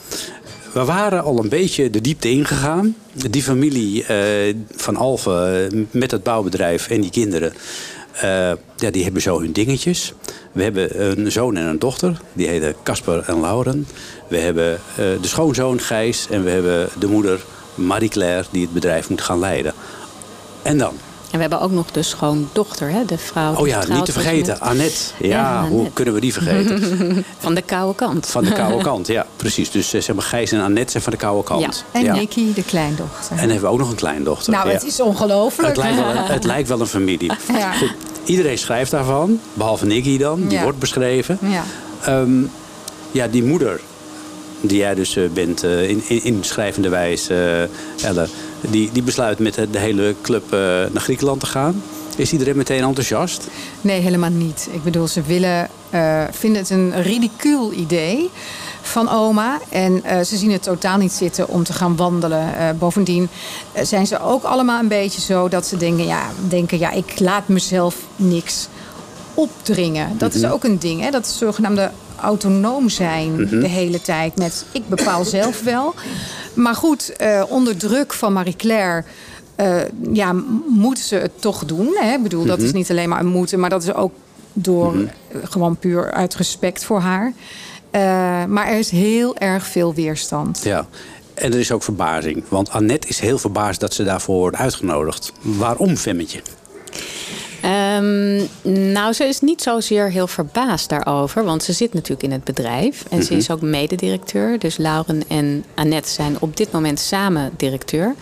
We waren al een beetje de diepte ingegaan. Die familie eh, van Alphen eh, met het bouwbedrijf en die kinderen. Eh, ja, die hebben zo hun dingetjes. We hebben een zoon en een dochter. Die heten Casper en Lauren. We hebben de schoonzoon Gijs. En we hebben de moeder Marie-Claire die het bedrijf moet gaan leiden. En dan? En we hebben ook nog de schoondochter, hè? de vrouw. Oh ja, niet te vergeten. met- Annette. Ja, Ja, hoe kunnen we die vergeten? Van de koude kant. Van de koude kant, ja, precies. Dus eh, zeg maar Gijs en Annette zijn van de koude kant. En Ja. Nicky, de kleindochter. En dan hebben we ook nog een kleindochter. nou, ja. het is ongelooflijk. Het lijkt wel een, het lijkt wel een familie. Ja. Goed, iedereen schrijft daarvan, behalve Nicky dan. Die Ja. wordt beschreven. Ja. Ehm, ja, die moeder, die jij dus eh, bent eh, in, in, in schrijvende wijs, eh, Elle, die, die besluit met de, de hele club eh, naar Griekenland te gaan. Is iedereen meteen enthousiast? Nee, helemaal niet. Ik bedoel, ze willen, eh, vinden het een ridicuul idee van oma. En eh, ze zien het totaal niet zitten om te gaan wandelen. Bovendien zijn ze ook allemaal een beetje zo dat ze denken... ja, denken, ja ik laat mezelf niks opdringen. Dat is ook een ding, hè? dat is zogenaamde autonoom zijn de hele tijd. Met ik bepaal zelf wel. Maar goed, eh, onder druk van Marie-Claire... eh, ja, moeten ze het toch doen. Hè? Ik bedoel, dat is niet alleen maar een moeten, maar dat is ook door eh, gewoon puur uit respect voor haar. Eh, maar er is heel erg veel weerstand. Ja. En er is ook verbazing. Want Annette is heel verbaasd dat ze daarvoor wordt uitgenodigd. Waarom, Femmetje? Ehm, nou, ze is niet zozeer heel verbaasd daarover. Want ze zit natuurlijk in het bedrijf. En ze is ook mededirecteur. Dus Lauren en Annette zijn op dit moment samen directeur.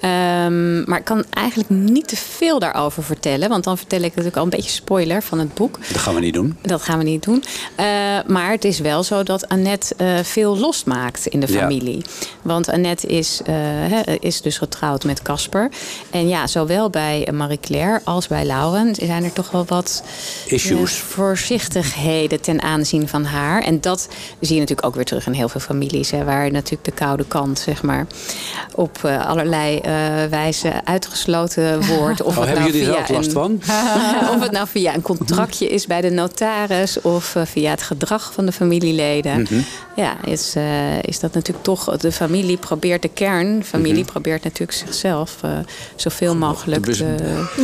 Ehm, maar ik kan eigenlijk niet te veel daarover vertellen. Want dan vertel ik natuurlijk al een beetje spoiler van het boek. Dat gaan we niet doen. Dat gaan we niet doen. Eh, maar het is wel zo dat Annette eh, veel losmaakt in de Ja. familie. Want Annette is, eh, is dus getrouwd met Casper. En ja, zowel bij Marie-Claire als bij Lauren zijn er toch wel wat Issues. eh, voorzichtigheden ten aanzien van haar. En dat zie je natuurlijk ook weer terug in heel veel families. Hè, waar natuurlijk de koude kant, zeg maar, op eh, allerlei eh, wijze uitgesloten wordt. Of Oh, het hebben nou jullie er via ook last een- van? of het nou via een contractje is bij de notaris of via het gedrag van de familieleden. Mhm. Ja, is, eh, is dat natuurlijk toch. De familie probeert, de kernfamilie probeert natuurlijk zichzelf eh, zoveel mogelijk.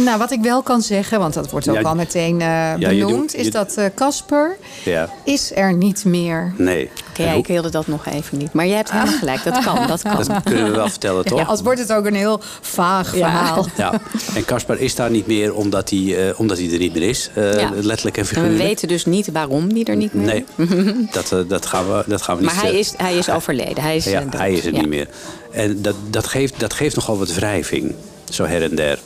Nou, wat ik wel kan zeggen, want dat wordt ook Ja, al meteen eh, je benoemd... doet- is je- dat eh, Casper Ja. is er niet meer. Nee. Oké, ja, ik wilde dat nog even niet. Maar jij hebt helemaal gelijk. Dat kan. Dat kan. Dat kunnen we wel vertellen, toch? Ja, als wordt het ook een heel vaag Ja. verhaal. Ja, en Caspar is daar niet meer omdat hij, eh, omdat hij er niet meer is. eh, Ja. Letterlijk en En we figuurlijk. weten dus niet waarom die er niet meer Nee, dat, dat, gaan we, dat gaan we niet Maar hij zeggen. is, hij is overleden. Hij is, hij is er Ja. niet meer. En dat, dat, geeft, dat geeft nogal wat wrijving, zo her en der.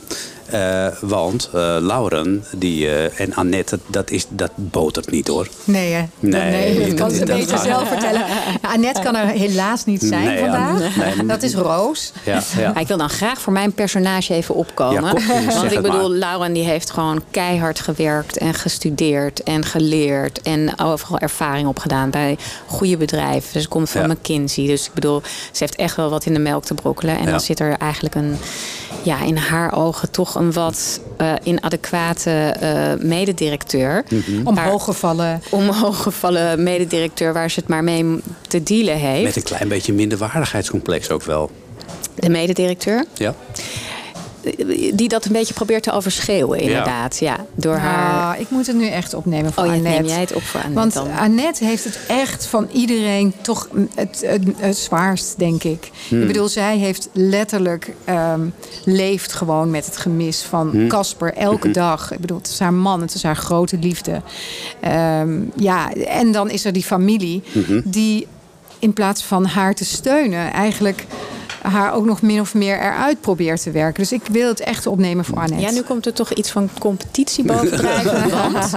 Eh, want eh, Lauren die, eh, en Annette, dat, is, dat botert niet hoor. Nee, hè? Nee, dat dat- kan ze beter gaat- zelf vertellen. Annette kan er helaas niet zijn Nee, ja. vandaag. Nee. Dat is Roos. Ja, ja. Ik wil dan graag voor mijn personage even opkomen. Ja, kom, zeg Want ik bedoel, maar. Lauren die heeft gewoon keihard gewerkt en gestudeerd en geleerd. En overal ervaring opgedaan bij goede bedrijven. Dus ze komt van Ja. McKinsey. Dus ik bedoel, ze heeft echt wel wat in de melk te brokkelen. En Ja. dan zit er eigenlijk een, ja, in haar ogen toch een wat eh, inadequate eh, mededirecteur. Mhm. Omhoog gevallen. Omhooggevallen mededirecteur waar ze het maar mee te dealen heeft. Met een klein beetje minderwaardigheidscomplex ook wel. De mededirecteur. Ja? Die dat een beetje probeert te overschreeuwen, inderdaad. Ja, door haar. Ah, ik moet het nu echt opnemen voor Oh, Annette. neem jij het op voor Annette Want dan? Annette heeft het echt van iedereen toch het, het, het zwaarst, denk ik. Hmm. Ik bedoel, zij heeft letterlijk ehm, leeft gewoon met het gemis van Hmm. Casper elke Mhm. dag. Ik bedoel, het is haar man, het is haar grote liefde. Ehm, ja, en dan is er die familie Mhm. die in plaats van haar te steunen, eigenlijk haar ook nog min of meer eruit probeert te werken. Dus ik wil het echt opnemen voor Annette. Ja, nu komt er toch iets van competitie bovendrijven. want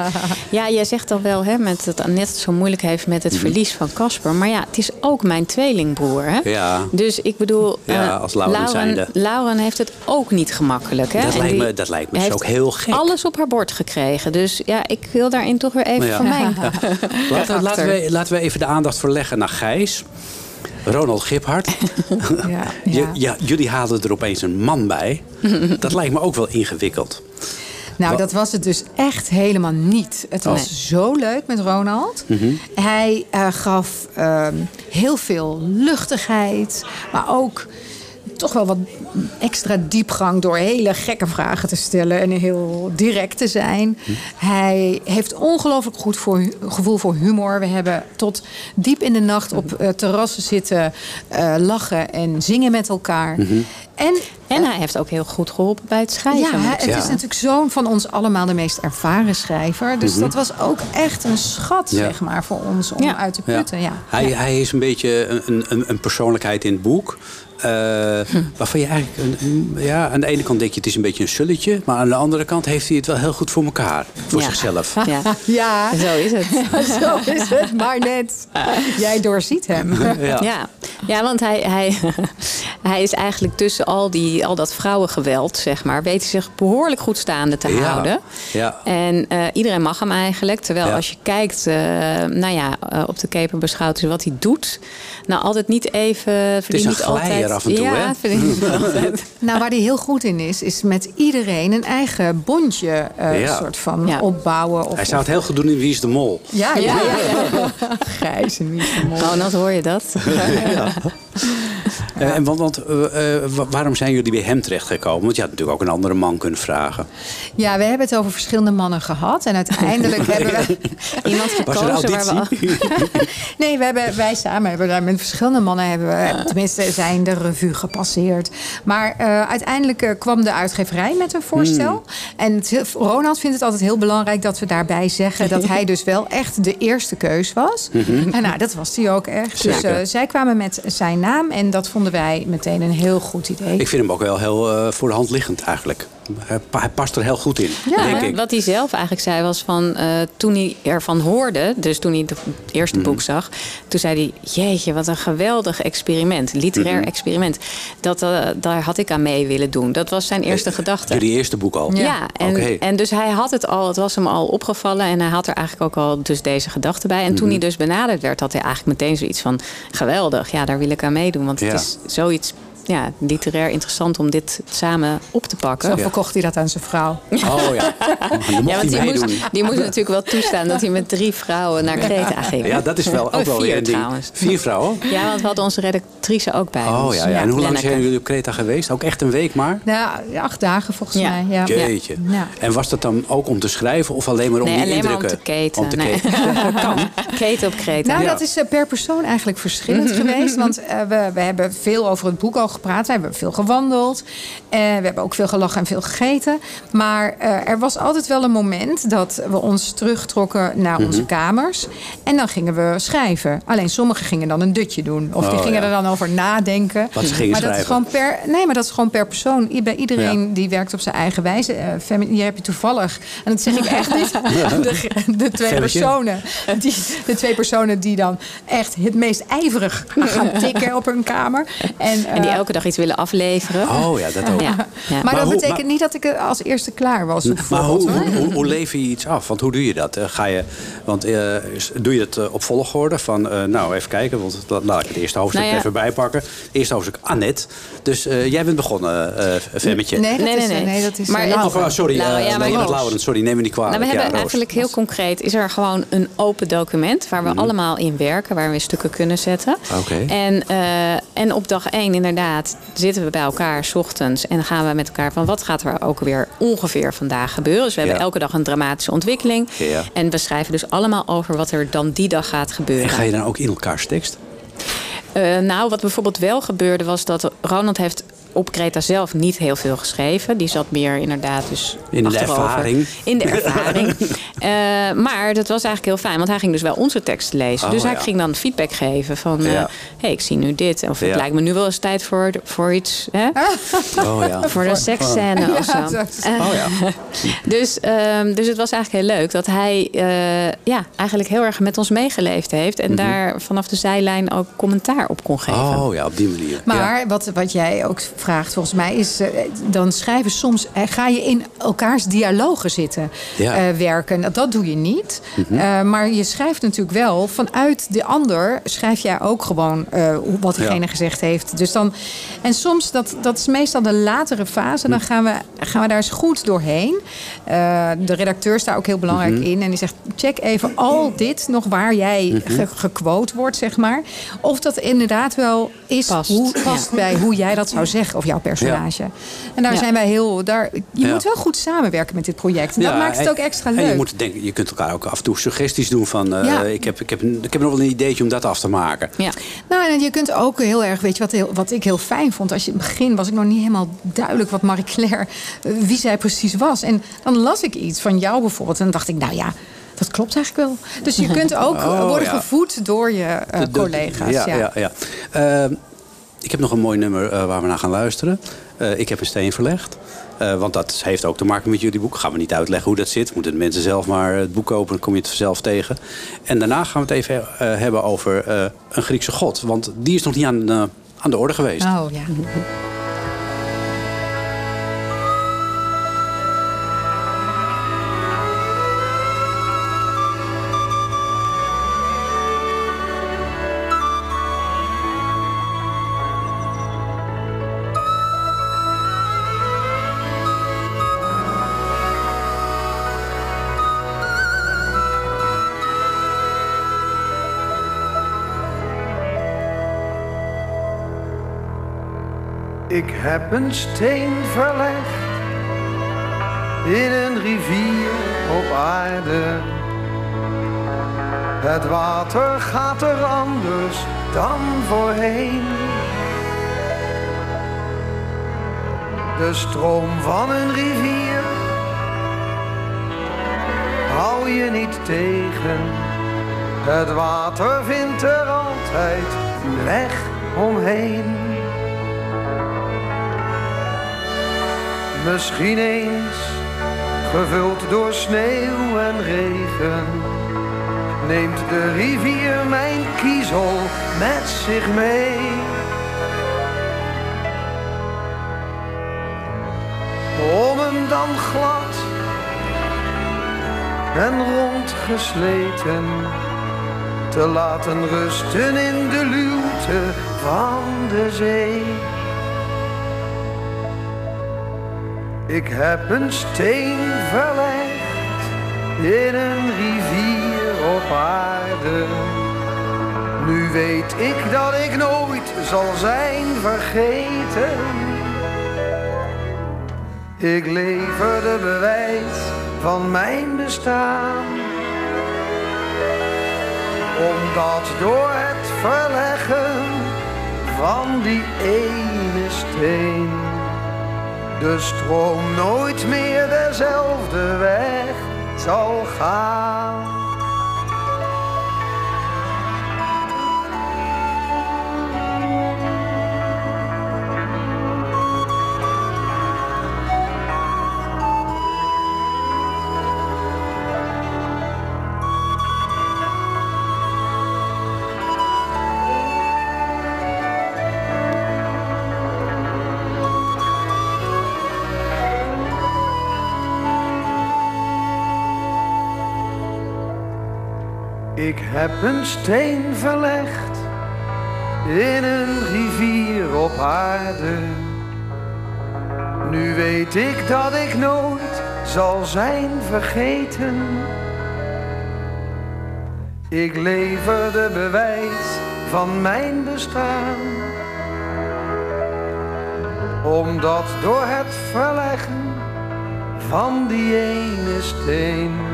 ja, jij zegt al wel hè, met dat Annette het zo moeilijk heeft met het verlies van Casper. Maar ja, het is ook mijn tweelingbroer. Hè? Ja. Dus ik bedoel, Ja, eh, als Lauren zijnde. Lauren heeft het ook niet gemakkelijk. Hè? Dat En lijkt me- dat lijkt me dus heeft ook heel gek. alles op haar bord gekregen. Dus ja, ik wil daarin toch weer even Ja. van mijn Laten, we- laten, we, laten we even de aandacht verleggen naar Gijs. Ronald Giphart. Ja, ja, jullie haalden er opeens een man bij. Dat lijkt me ook wel ingewikkeld. Nou, dat was het dus echt helemaal niet. Het was Oh. zo leuk met Ronald. Mhm. Hij eh, gaf ehm, heel veel luchtigheid, maar ook toch wel wat extra diepgang door hele gekke vragen te stellen en heel direct te zijn. Hij heeft ongelooflijk goed voor, gevoel voor humor. We hebben tot diep in de nacht op eh, terrassen zitten eh, lachen en zingen met elkaar. En, En hij heeft ook heel goed geholpen bij het schrijven. ja, het is natuurlijk zo'n van ons allemaal de meest ervaren schrijver. Dus Mhm. dat was ook echt een schat, Ja. zeg maar, voor ons om Ja. uit te putten. Ja. Hij, hij is een beetje een, een, een persoonlijkheid in het boek. Eh, Hm. Waarvan je eigenlijk... Een, ja, aan de ene kant denk je het is een beetje een sulletje. Maar aan de andere kant heeft hij het wel heel goed voor elkaar. Voor Ja. zichzelf. Ja, Ja, zo is het. zo is het maar net. Jij doorziet hem. Ja. Ja, ja want hij, hij, hij is eigenlijk tussen al, die, al dat vrouwengeweld, zeg maar, weet hij zich behoorlijk goed staande te Ja. houden. Ja. En eh, iedereen mag hem eigenlijk. Terwijl Ja. als je kijkt, eh, nou ja, op de keper beschouwt is wat hij doet. Nou, altijd niet even. Het is een glijder af en toe, ja, hè? niet altijd. Nou, waar hij heel goed in is, is met iedereen een eigen bondje eh, Ja. soort van Ja. opbouwen. Of, Hij zou het heel goed doen in Wie is de Mol. Ja, ja, ja. ja. Gijs en wie is de mol. Ronald, hoor je dat? Eh, en want, want eh, eh, wa- waarom zijn jullie bij hem terechtgekomen? Want je had natuurlijk ook een andere man kunnen vragen. Ja, we hebben het over verschillende mannen gehad. En uiteindelijk hebben we... Iemand gekozen waar we. Nee, we hebben, wij samen hebben daar met verschillende mannen... Hebben we, tenminste, zijn de revue gepasseerd. Maar uiteindelijk kwam de uitgeverij met een voorstel. Hmm. En het, Ronald vindt het altijd heel belangrijk dat we daarbij zeggen... dat hij dus wel echt de eerste keus was. En nou, dat was hij ook echt. Dus Mhm. Zij kwamen met zijn naam. En dat vonden wij meteen een heel goed idee. Ik vind hem ook wel heel eh, voor de hand liggend eigenlijk. Hij, pa- hij past er heel goed in, Ja, denk Ja, ik. Wat hij zelf eigenlijk zei was van eh, toen hij ervan hoorde, dus toen hij het eerste Mhm. boek zag, toen zei hij: Jeetje, wat een geweldig experiment, literair Mhm. experiment. Dat, eh, daar had ik aan mee willen doen. Dat was zijn eerste gedachte. Jullie eerste boek al. Ja, en, Oké. en dus hij had het al, het was hem al opgevallen en hij had er eigenlijk ook al dus deze gedachte bij. En Mhm. toen hij dus benaderd werd, had hij eigenlijk meteen zoiets van: geweldig, ja, daar wil ik aan meedoen. Want Ja. het is zoiets ja, literair interessant om dit samen op te pakken. Zo verkocht hij dat aan zijn vrouw. Oh ja. Ja, want hij die moest, die moest natuurlijk wel toestaan dat hij met drie vrouwen naar Kreta ging. Ja, dat is wel Oh, ook wel weer vier een ding. trouwens. Vier vrouwen? Ja, want we hadden onze redactrice ook bij Oh ons. ja, ja. En hoe lang zijn jullie op Kreta geweest? Ook echt een week maar? Nou, acht dagen volgens Ja. mij. Ja. Jeetje. Ja. En was dat dan ook om te schrijven of alleen maar om Nee, die alleen maar om indrukken? te keten. Om te Nee. keten. kan. Keten op Kreta. Nou, Ja. dat is eh, per persoon eigenlijk verschillend geweest. Want eh, we, we hebben veel over het boek al gepraat. We hebben veel gewandeld. Eh, we hebben ook veel gelachen en veel gegeten. Maar eh, er was altijd wel een moment dat we ons terugtrokken naar Mhm. onze kamers. En dan gingen we schrijven. Alleen sommigen gingen dan een dutje doen. Of die Oh, gingen ja. er dan over nadenken. Wat ze gingen maar dat is schrijven. gewoon per, nee, maar dat is gewoon per persoon. Bij iedereen Ja. die werkt op zijn eigen wijze. Femi- hier heb je toevallig, en dat zeg ik echt niet, de, de twee personen. Die, de twee personen die dan echt het meest ijverig gaan tikken op hun kamer. En, En die elke dag iets willen afleveren. Oh ja, dat ook. Ja, ja. maar, Maar dat hoe- betekent maar- niet dat ik er als eerste klaar was. Maar bijvoorbeeld, hoe, hoe, hoe, hoe lever je iets af? Want hoe doe je dat? Eh, Ga je, want eh, doe je het eh, op volgorde? Van, eh, nou, even kijken, want la- laat ik het eerste hoofdstuk Nou ja. even bijpakken. Eerste hoofdstuk, Annette. Dus eh, jij bent begonnen, eh Femmetje. Nee, Nee, nee, nee. nee, dat is Maar het- Laura. Of, oh, sorry, Laura, ja, maar nee, met Roos. Laurens. Sorry, neem me niet kwalijk. Nou, we hebben eigenlijk heel concreet... is er gewoon een open document... waar we Mhm. allemaal in werken, waar we stukken kunnen zetten. Oké. En, eh, en op dag één inderdaad zitten we bij elkaar... s ochtends en gaan we met elkaar van... wat gaat er ook weer ongeveer vandaag gebeuren. Dus we hebben Ja. elke dag een dramatische ontwikkeling. Ja. En we schrijven dus allemaal over wat er dan die dag gaat gebeuren. En ga je dan ook in elkaars tekst? Eh, nou, wat bijvoorbeeld wel gebeurde was dat Ronald heeft op Kreta zelf niet heel veel geschreven. Die zat meer inderdaad dus In de achterover. ervaring. In de ervaring. Eh, maar dat was eigenlijk heel fijn, want hij ging dus wel onze tekst lezen. Oh, dus hij ja. ging dan feedback geven van... eh Ja. hey, ik zie nu dit. Of het lijkt me nu wel eens tijd voor, voor iets... Hè? Oh ja. Voor de seksscène of zo. Ja, dat is- Eh, Oh ja. dus, ehm, dus het was eigenlijk heel leuk dat hij eh, ja, eigenlijk heel erg met ons meegeleefd heeft. En daar vanaf de zijlijn ook commentaar op kon geven. Mhm. Oh ja, op die manier. Maar Ja. wat, wat jij ook vraagt, volgens mij, is eh, dan schrijven soms, eh, ga je in elkaars dialogen zitten Ja. eh, werken. Dat, dat doe je niet. Mhm. Eh, maar je schrijft natuurlijk wel vanuit de ander, schrijf jij ook gewoon eh, wat diegene Ja. gezegd heeft. Dus dan, en soms, dat, dat is meestal de latere fase, dan gaan we, gaan we daar eens goed doorheen. Eh, de redacteur is daar ook heel belangrijk Mhm. in. En die zegt, check even al dit nog waar jij Mhm. ge- gequote wordt, zeg maar. Of dat inderdaad wel is Past. hoe past bij hoe jij dat zou zeggen. Of jouw personage. En daar Ja. zijn wij heel. Daar, je moet wel goed samenwerken met dit project. En dat maakt het en- ook extra En leuk. je, moet denken, je kunt elkaar ook af en toe suggesties doen van... eh, ik, heb, ik, heb, ik heb nog wel een ideetje om dat af te maken. Ja. Nou, en je kunt ook heel erg, weet je wat, heel, wat ik heel fijn vond. Als je in het begin was ik nog niet helemaal duidelijk wat Marie Claire, eh, wie zij precies was. En dan las ik iets van jou bijvoorbeeld. En dan dacht ik, nou ja, dat klopt eigenlijk wel. Dus je kunt ook Oh, worden ja. gevoed door je eh, collega's. Ja, ja. ja. ja, Eh, ik heb nog een mooi nummer eh, waar we naar gaan luisteren. Eh, ik heb een steen verlegd. Eh, want dat heeft ook te maken met jullie boek. Gaan we niet uitleggen hoe dat zit. Moeten mensen zelf maar het boek kopen. Dan kom je het vanzelf tegen. En daarna gaan we het even hebben over een Griekse god. Want die is nog niet aan, aan de orde geweest. Oh ja. Ik heb een steen verlegd in een rivier op aarde. Het water gaat er anders dan voorheen. De stroom van een rivier hou je niet tegen. Het water vindt er altijd een weg omheen. Misschien eens gevuld door sneeuw en regen. Neemt de rivier mijn kiezel met zich mee. Om hem dan glad en rondgesleten te laten rusten in de luwte van de zee. Ik heb een steen verlegd in een rivier op aarde. Nu weet ik dat ik nooit zal zijn vergeten. Ik leverde bewijs van mijn bestaan. Omdat door het verleggen van die ene steen de stroom nooit meer dezelfde weg zal gaan. Ik heb een steen verlegd in een rivier op aarde. Nu weet ik dat ik nooit zal zijn vergeten. Ik leverde bewijs van mijn bestaan. Omdat door het verleggen van die ene steen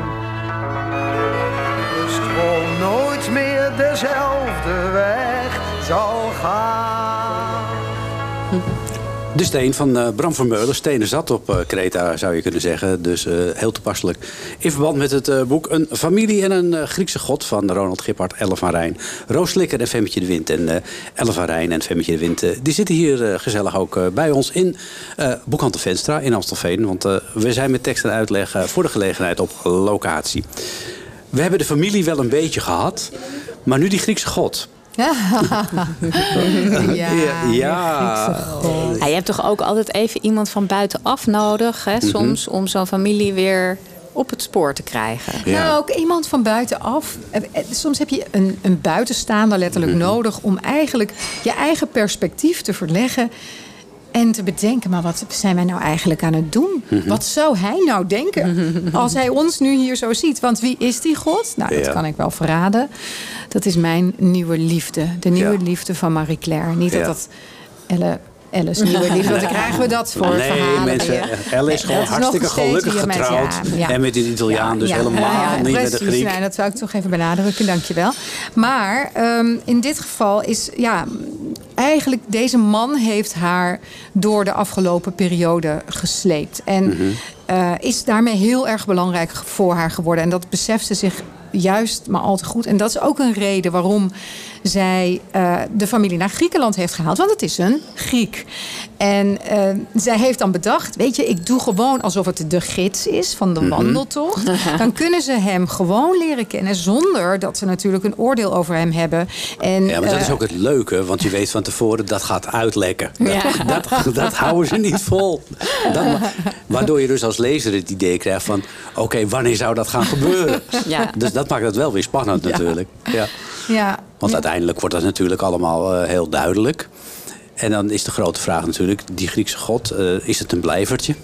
dezelfde weg zal gaan. De steen van eh, Bram Vermeulen. Stenen zat op eh, Kreta, zou je kunnen zeggen. Dus eh, heel toepasselijk. In verband met het boek Een familie en een Griekse god... van Ronald Gippard, Elle van Rijn. Roos Slikker en Femmetje de Wind. En Elle van Rijn en Femmetje de Wind... die zitten hier gezellig ook bij ons in Boekhandel de Venstra in Amstelveen. Want we zijn met tekst en uitleg voor de gelegenheid op locatie. We hebben de familie wel een beetje gehad... maar nu die Griekse god... ja, Ja, ja. Je hebt toch ook altijd even iemand van buitenaf nodig, hè, soms, om zo'n familie weer op het spoor te krijgen. Ja. Nou, ook iemand van buitenaf. Eh, eh, Soms heb je een, een buitenstaander letterlijk Mhm. nodig om eigenlijk je eigen perspectief te verleggen. En te bedenken, maar wat zijn wij nou eigenlijk aan het doen? Mhm. Wat zou hij nou denken als hij ons nu hier zo ziet? Want wie is die God? Nou, dat Ja. kan ik wel verraden. Dat is mijn nieuwe liefde. De nieuwe Ja. liefde van Marie Claire. Niet dat dat Elle Alice nieuwe liefde. Want dan krijgen we dat voor nee, verhalen mensen. Elle is Nee, gewoon dat nog hartstikke gelukkig met- getrouwd. ja, ja. En met een Italiaan, dus Ja, helemaal ja, ja, niet met een. Griek. Nee, dat zou ik toch even benadrukken, dankjewel. Maar ehm, in dit geval is, ja, eigenlijk deze man heeft haar door de afgelopen periode gesleept. En Mhm. eh, is daarmee heel erg belangrijk voor haar geworden. En dat beseft ze zich juist maar al te goed. En dat is ook een reden waarom zij eh, de familie naar Griekenland heeft gehaald. Want het is een Griek. En eh, zij heeft dan bedacht, weet je, ik doe gewoon alsof het de gids is van de Mhm. wandeltocht. Dan kunnen ze hem gewoon leren kennen zonder dat ze natuurlijk een oordeel over hem hebben. En, Ja, maar dat is eh, ook het leuke, want je weet van tevoren dat gaat uitlekken. Ja. Dat, dat houden ze niet vol. Dat, waardoor je dus als lezer het idee krijgt van... oké, wanneer zou dat gaan gebeuren? Ja. Dus dat maakt het wel weer spannend natuurlijk. Ja. ja, Want uiteindelijk wordt dat natuurlijk allemaal eh, heel duidelijk. En dan is de grote vraag natuurlijk, die Griekse god, eh, is het een blijvertje?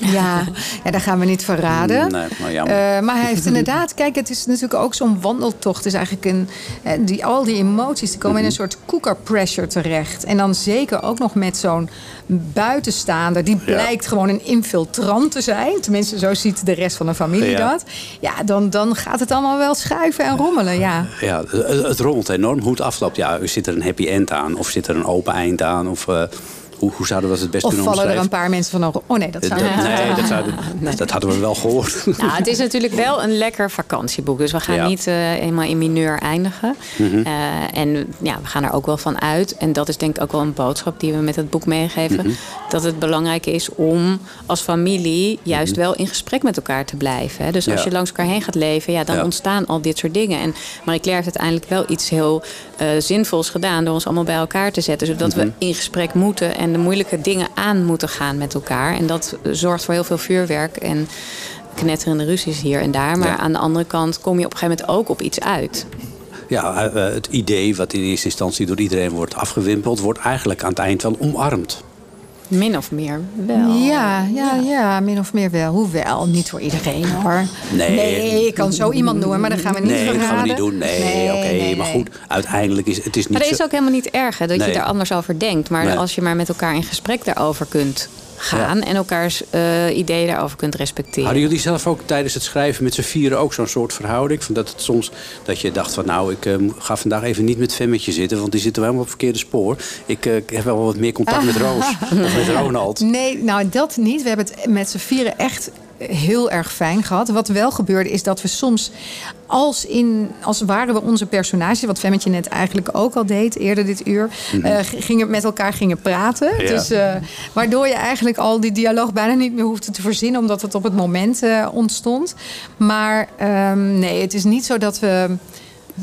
Ja, ja, dat gaan we niet verraden. Nee, maar jammer. Eh, maar hij heeft inderdaad, kijk, het is natuurlijk ook zo'n wandeltocht. Het is eigenlijk een, eh, die, al die emoties die komen in een soort cooker pressure terecht. En dan zeker ook nog met zo'n buitenstaander. Die blijkt gewoon een infiltrant te zijn. Tenminste, zo ziet de rest van de familie Ja. dat. Ja, dan, dan gaat het allemaal wel schuiven en rommelen, ja. Ja, het, het rommelt enorm. Hoe het afloopt, ja, zit er een happy end aan? Of zit er een open eind aan? Of eh, hoe, hoe zouden we dat het best Of kunnen vallen er een paar mensen van... over- Oh nee, dat zou Dat- ik niet nee, dat, zou, dat hadden we wel gehoord. Nou, het is natuurlijk wel een lekker vakantieboek. Dus we gaan Ja. niet eh, eenmaal in mineur eindigen. Mhm. Eh, en ja, we gaan er ook wel van uit. En dat is denk ik ook wel een boodschap die we met het boek meegeven. Mhm. Dat het belangrijk is om als familie juist wel in gesprek met elkaar te blijven. Hè. Dus als Ja. je langs elkaar heen gaat leven, ja, dan Ja. ontstaan al dit soort dingen. En Marie-Claire heeft uiteindelijk wel iets heel eh, zinvols gedaan... door ons allemaal bij elkaar te zetten. Zodat Mhm. we in gesprek moeten en de moeilijke dingen aan moeten gaan met elkaar. En dat zorgt voor heel veel vuurwerk en knetterende ruzies hier en daar. Maar Ja. aan de andere kant kom je op een gegeven moment ook op iets uit. Ja, eh, het idee wat in eerste instantie door iedereen wordt afgewimpeld... wordt eigenlijk aan het eind wel omarmd. Min of meer wel. Ja, ja, ja, min of meer wel. Hoewel, niet voor iedereen hoor. Nee. ik kan zo iemand noemen, maar dat gaan we niet nee, dat verraden. gaan we niet doen. Nee, Nee, oké. nee, maar nee. goed, uiteindelijk is het is niet Maar dat is ook helemaal niet erg hè, dat Nee. je daar anders over denkt. Maar Nee. als je maar met elkaar in gesprek daarover kunt gaan... en elkaars eh, ideeën daarover kunt respecteren. Hadden jullie zelf ook tijdens het schrijven met z'n vieren ook zo'n soort verhouding? Van dat het soms dat je dacht van nou, ik eh, ga vandaag even niet met Femmetje zitten, want die zitten wel helemaal op het verkeerde spoor. Ik, eh, ik heb wel wat meer contact met Roos of met Ronald. Nee, nou dat niet. We hebben het met z'n vieren echt heel erg fijn gehad. Wat wel gebeurde is dat we soms als in als waren we onze personages, wat Femmetje net eigenlijk ook al deed eerder dit uur, Mhm. eh, g- gingen met elkaar gingen praten. Ja. Dus, eh, waardoor je eigenlijk al die dialoog bijna niet meer hoefde te verzinnen, omdat het op het moment eh, ontstond. Maar ehm, nee, het is niet zo dat we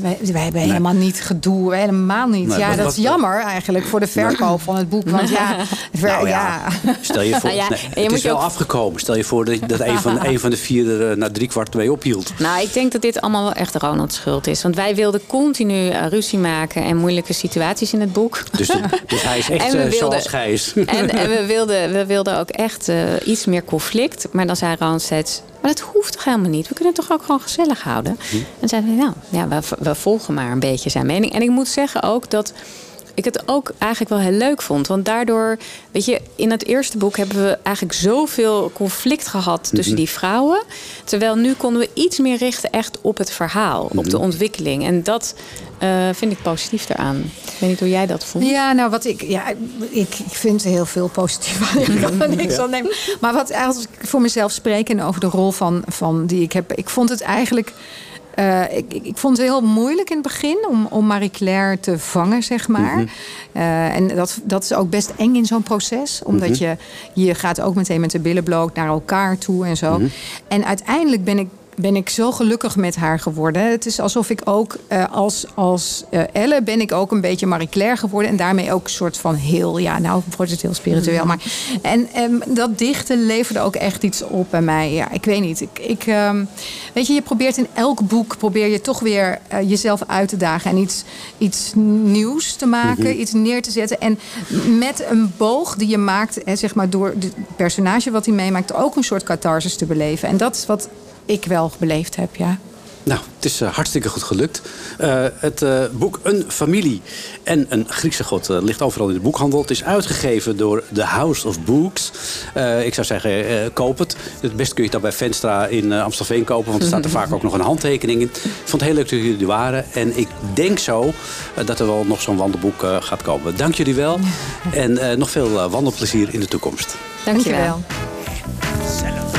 wij, wij hebben helemaal niet gedoe, helemaal niet. Nee, ja, dat is jammer eigenlijk voor de verkoop van het boek. Want ja, ver- Nou ja. ja, stel je voor, Nou ja, nee, en je het moet is wel ook- afgekomen. Stel je voor dat, dat een, van, een van de vier er eh, na drie kwart mee ophield. Nou, ik denk dat dit allemaal wel echt Ronald's schuld is. Want wij wilden continu eh, ruzie maken en moeilijke situaties in het boek. Dus, dus hij is echt En we eh, wilden- zoals Gijs. En, en we, wilden, we wilden ook echt eh, iets meer conflict. Maar dan zei Ronald steeds... Maar dat hoeft toch helemaal niet? We kunnen het toch ook gewoon gezellig houden? En zeiden we, nou, ja, we, we volgen maar een beetje zijn mening. En ik moet zeggen ook dat ik het ook eigenlijk wel heel leuk vond. Want daardoor, weet je, in het eerste boek hebben we eigenlijk zoveel conflict gehad tussen Mhm. die vrouwen. Terwijl nu konden we iets meer richten echt op het verhaal, op de ontwikkeling. En dat eh, vind ik positief eraan. Ik weet niet hoe jij dat vond. Ja, nou wat ik, ja, ik, ik vind heel veel positief aan. Ik kan er niks aan nemen. Maar wat als ik voor mezelf spreek en over de rol van, van die ik heb, ik vond het eigenlijk. Eh, ik, ik, ik vond het heel moeilijk in het begin om, om Marie-Claire te vangen, zeg maar. Mhm. Eh, en dat, dat is ook best eng in zo'n proces. Omdat Mhm. je, je gaat ook meteen met de billen bloot naar elkaar toe en zo. Mhm. En uiteindelijk ben ik, ben ik zo gelukkig met haar geworden. Het is alsof ik ook eh, als, als eh, Elle ben ik ook een beetje Marie-Claire geworden. En daarmee ook een soort van heel, ja, nou wordt het heel spiritueel. Maar, en ehm, dat dichten leverde ook echt iets op bij mij. Ja, ik weet niet. Ik, ik, ehm, weet je, je probeert in elk boek probeer je toch weer eh, jezelf uit te dagen. En iets, iets nieuws te maken, Mhm. iets neer te zetten. En met een boog die je maakt, hè, zeg maar door het personage wat hij meemaakt, ook een soort catharsis te beleven. En dat is wat ik wel beleefd heb, ja. Nou, het is eh, hartstikke goed gelukt. Eh, het eh, boek Een familie en een Griekse god eh, ligt overal in de boekhandel. Het is uitgegeven door The House of Books. Eh, ik zou zeggen, eh, koop het. Het beste kun je het dan bij Venstra in Amstelveen kopen. Want er staat er vaak ook nog een handtekening in. Ik vond het heel leuk dat jullie er waren. En ik denk zo dat er wel nog zo'n wandelboek gaat komen. Dank jullie wel. En eh, nog veel wandelplezier in de toekomst. Dankjewel. Gezellig. Hé,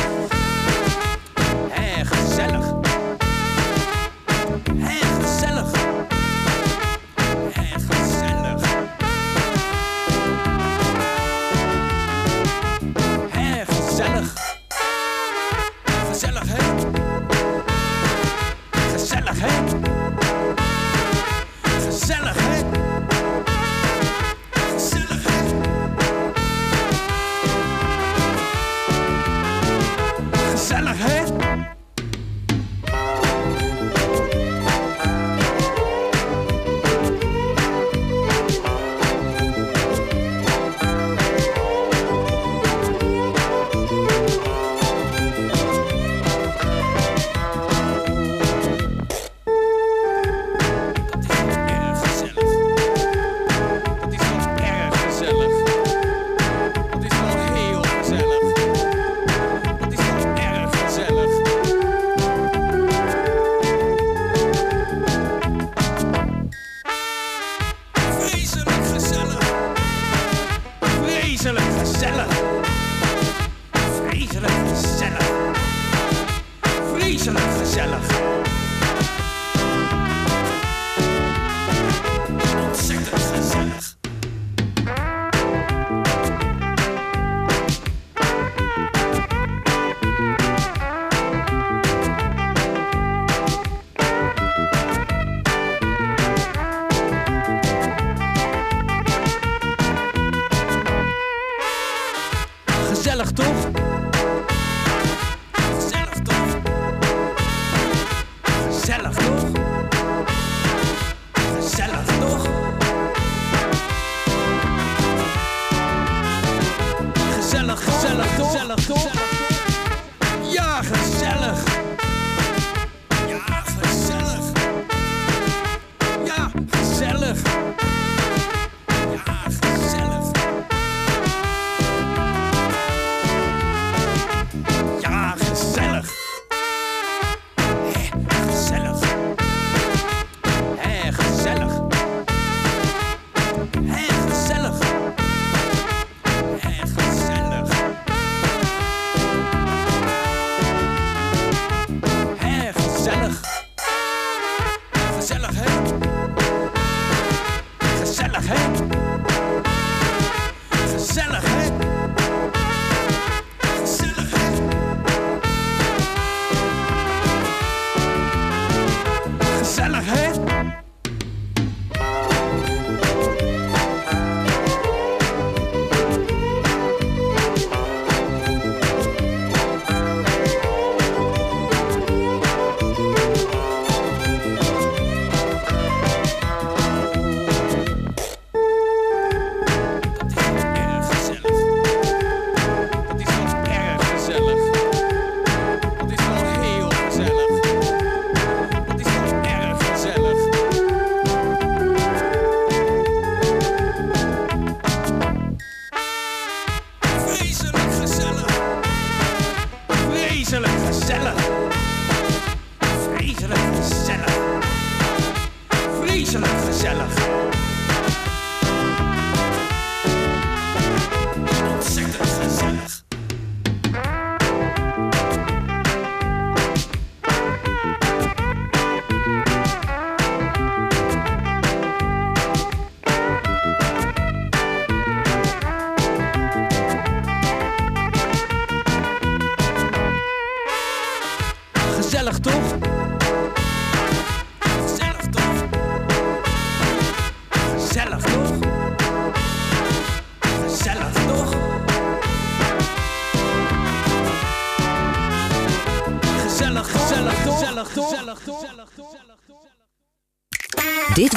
Gezellig,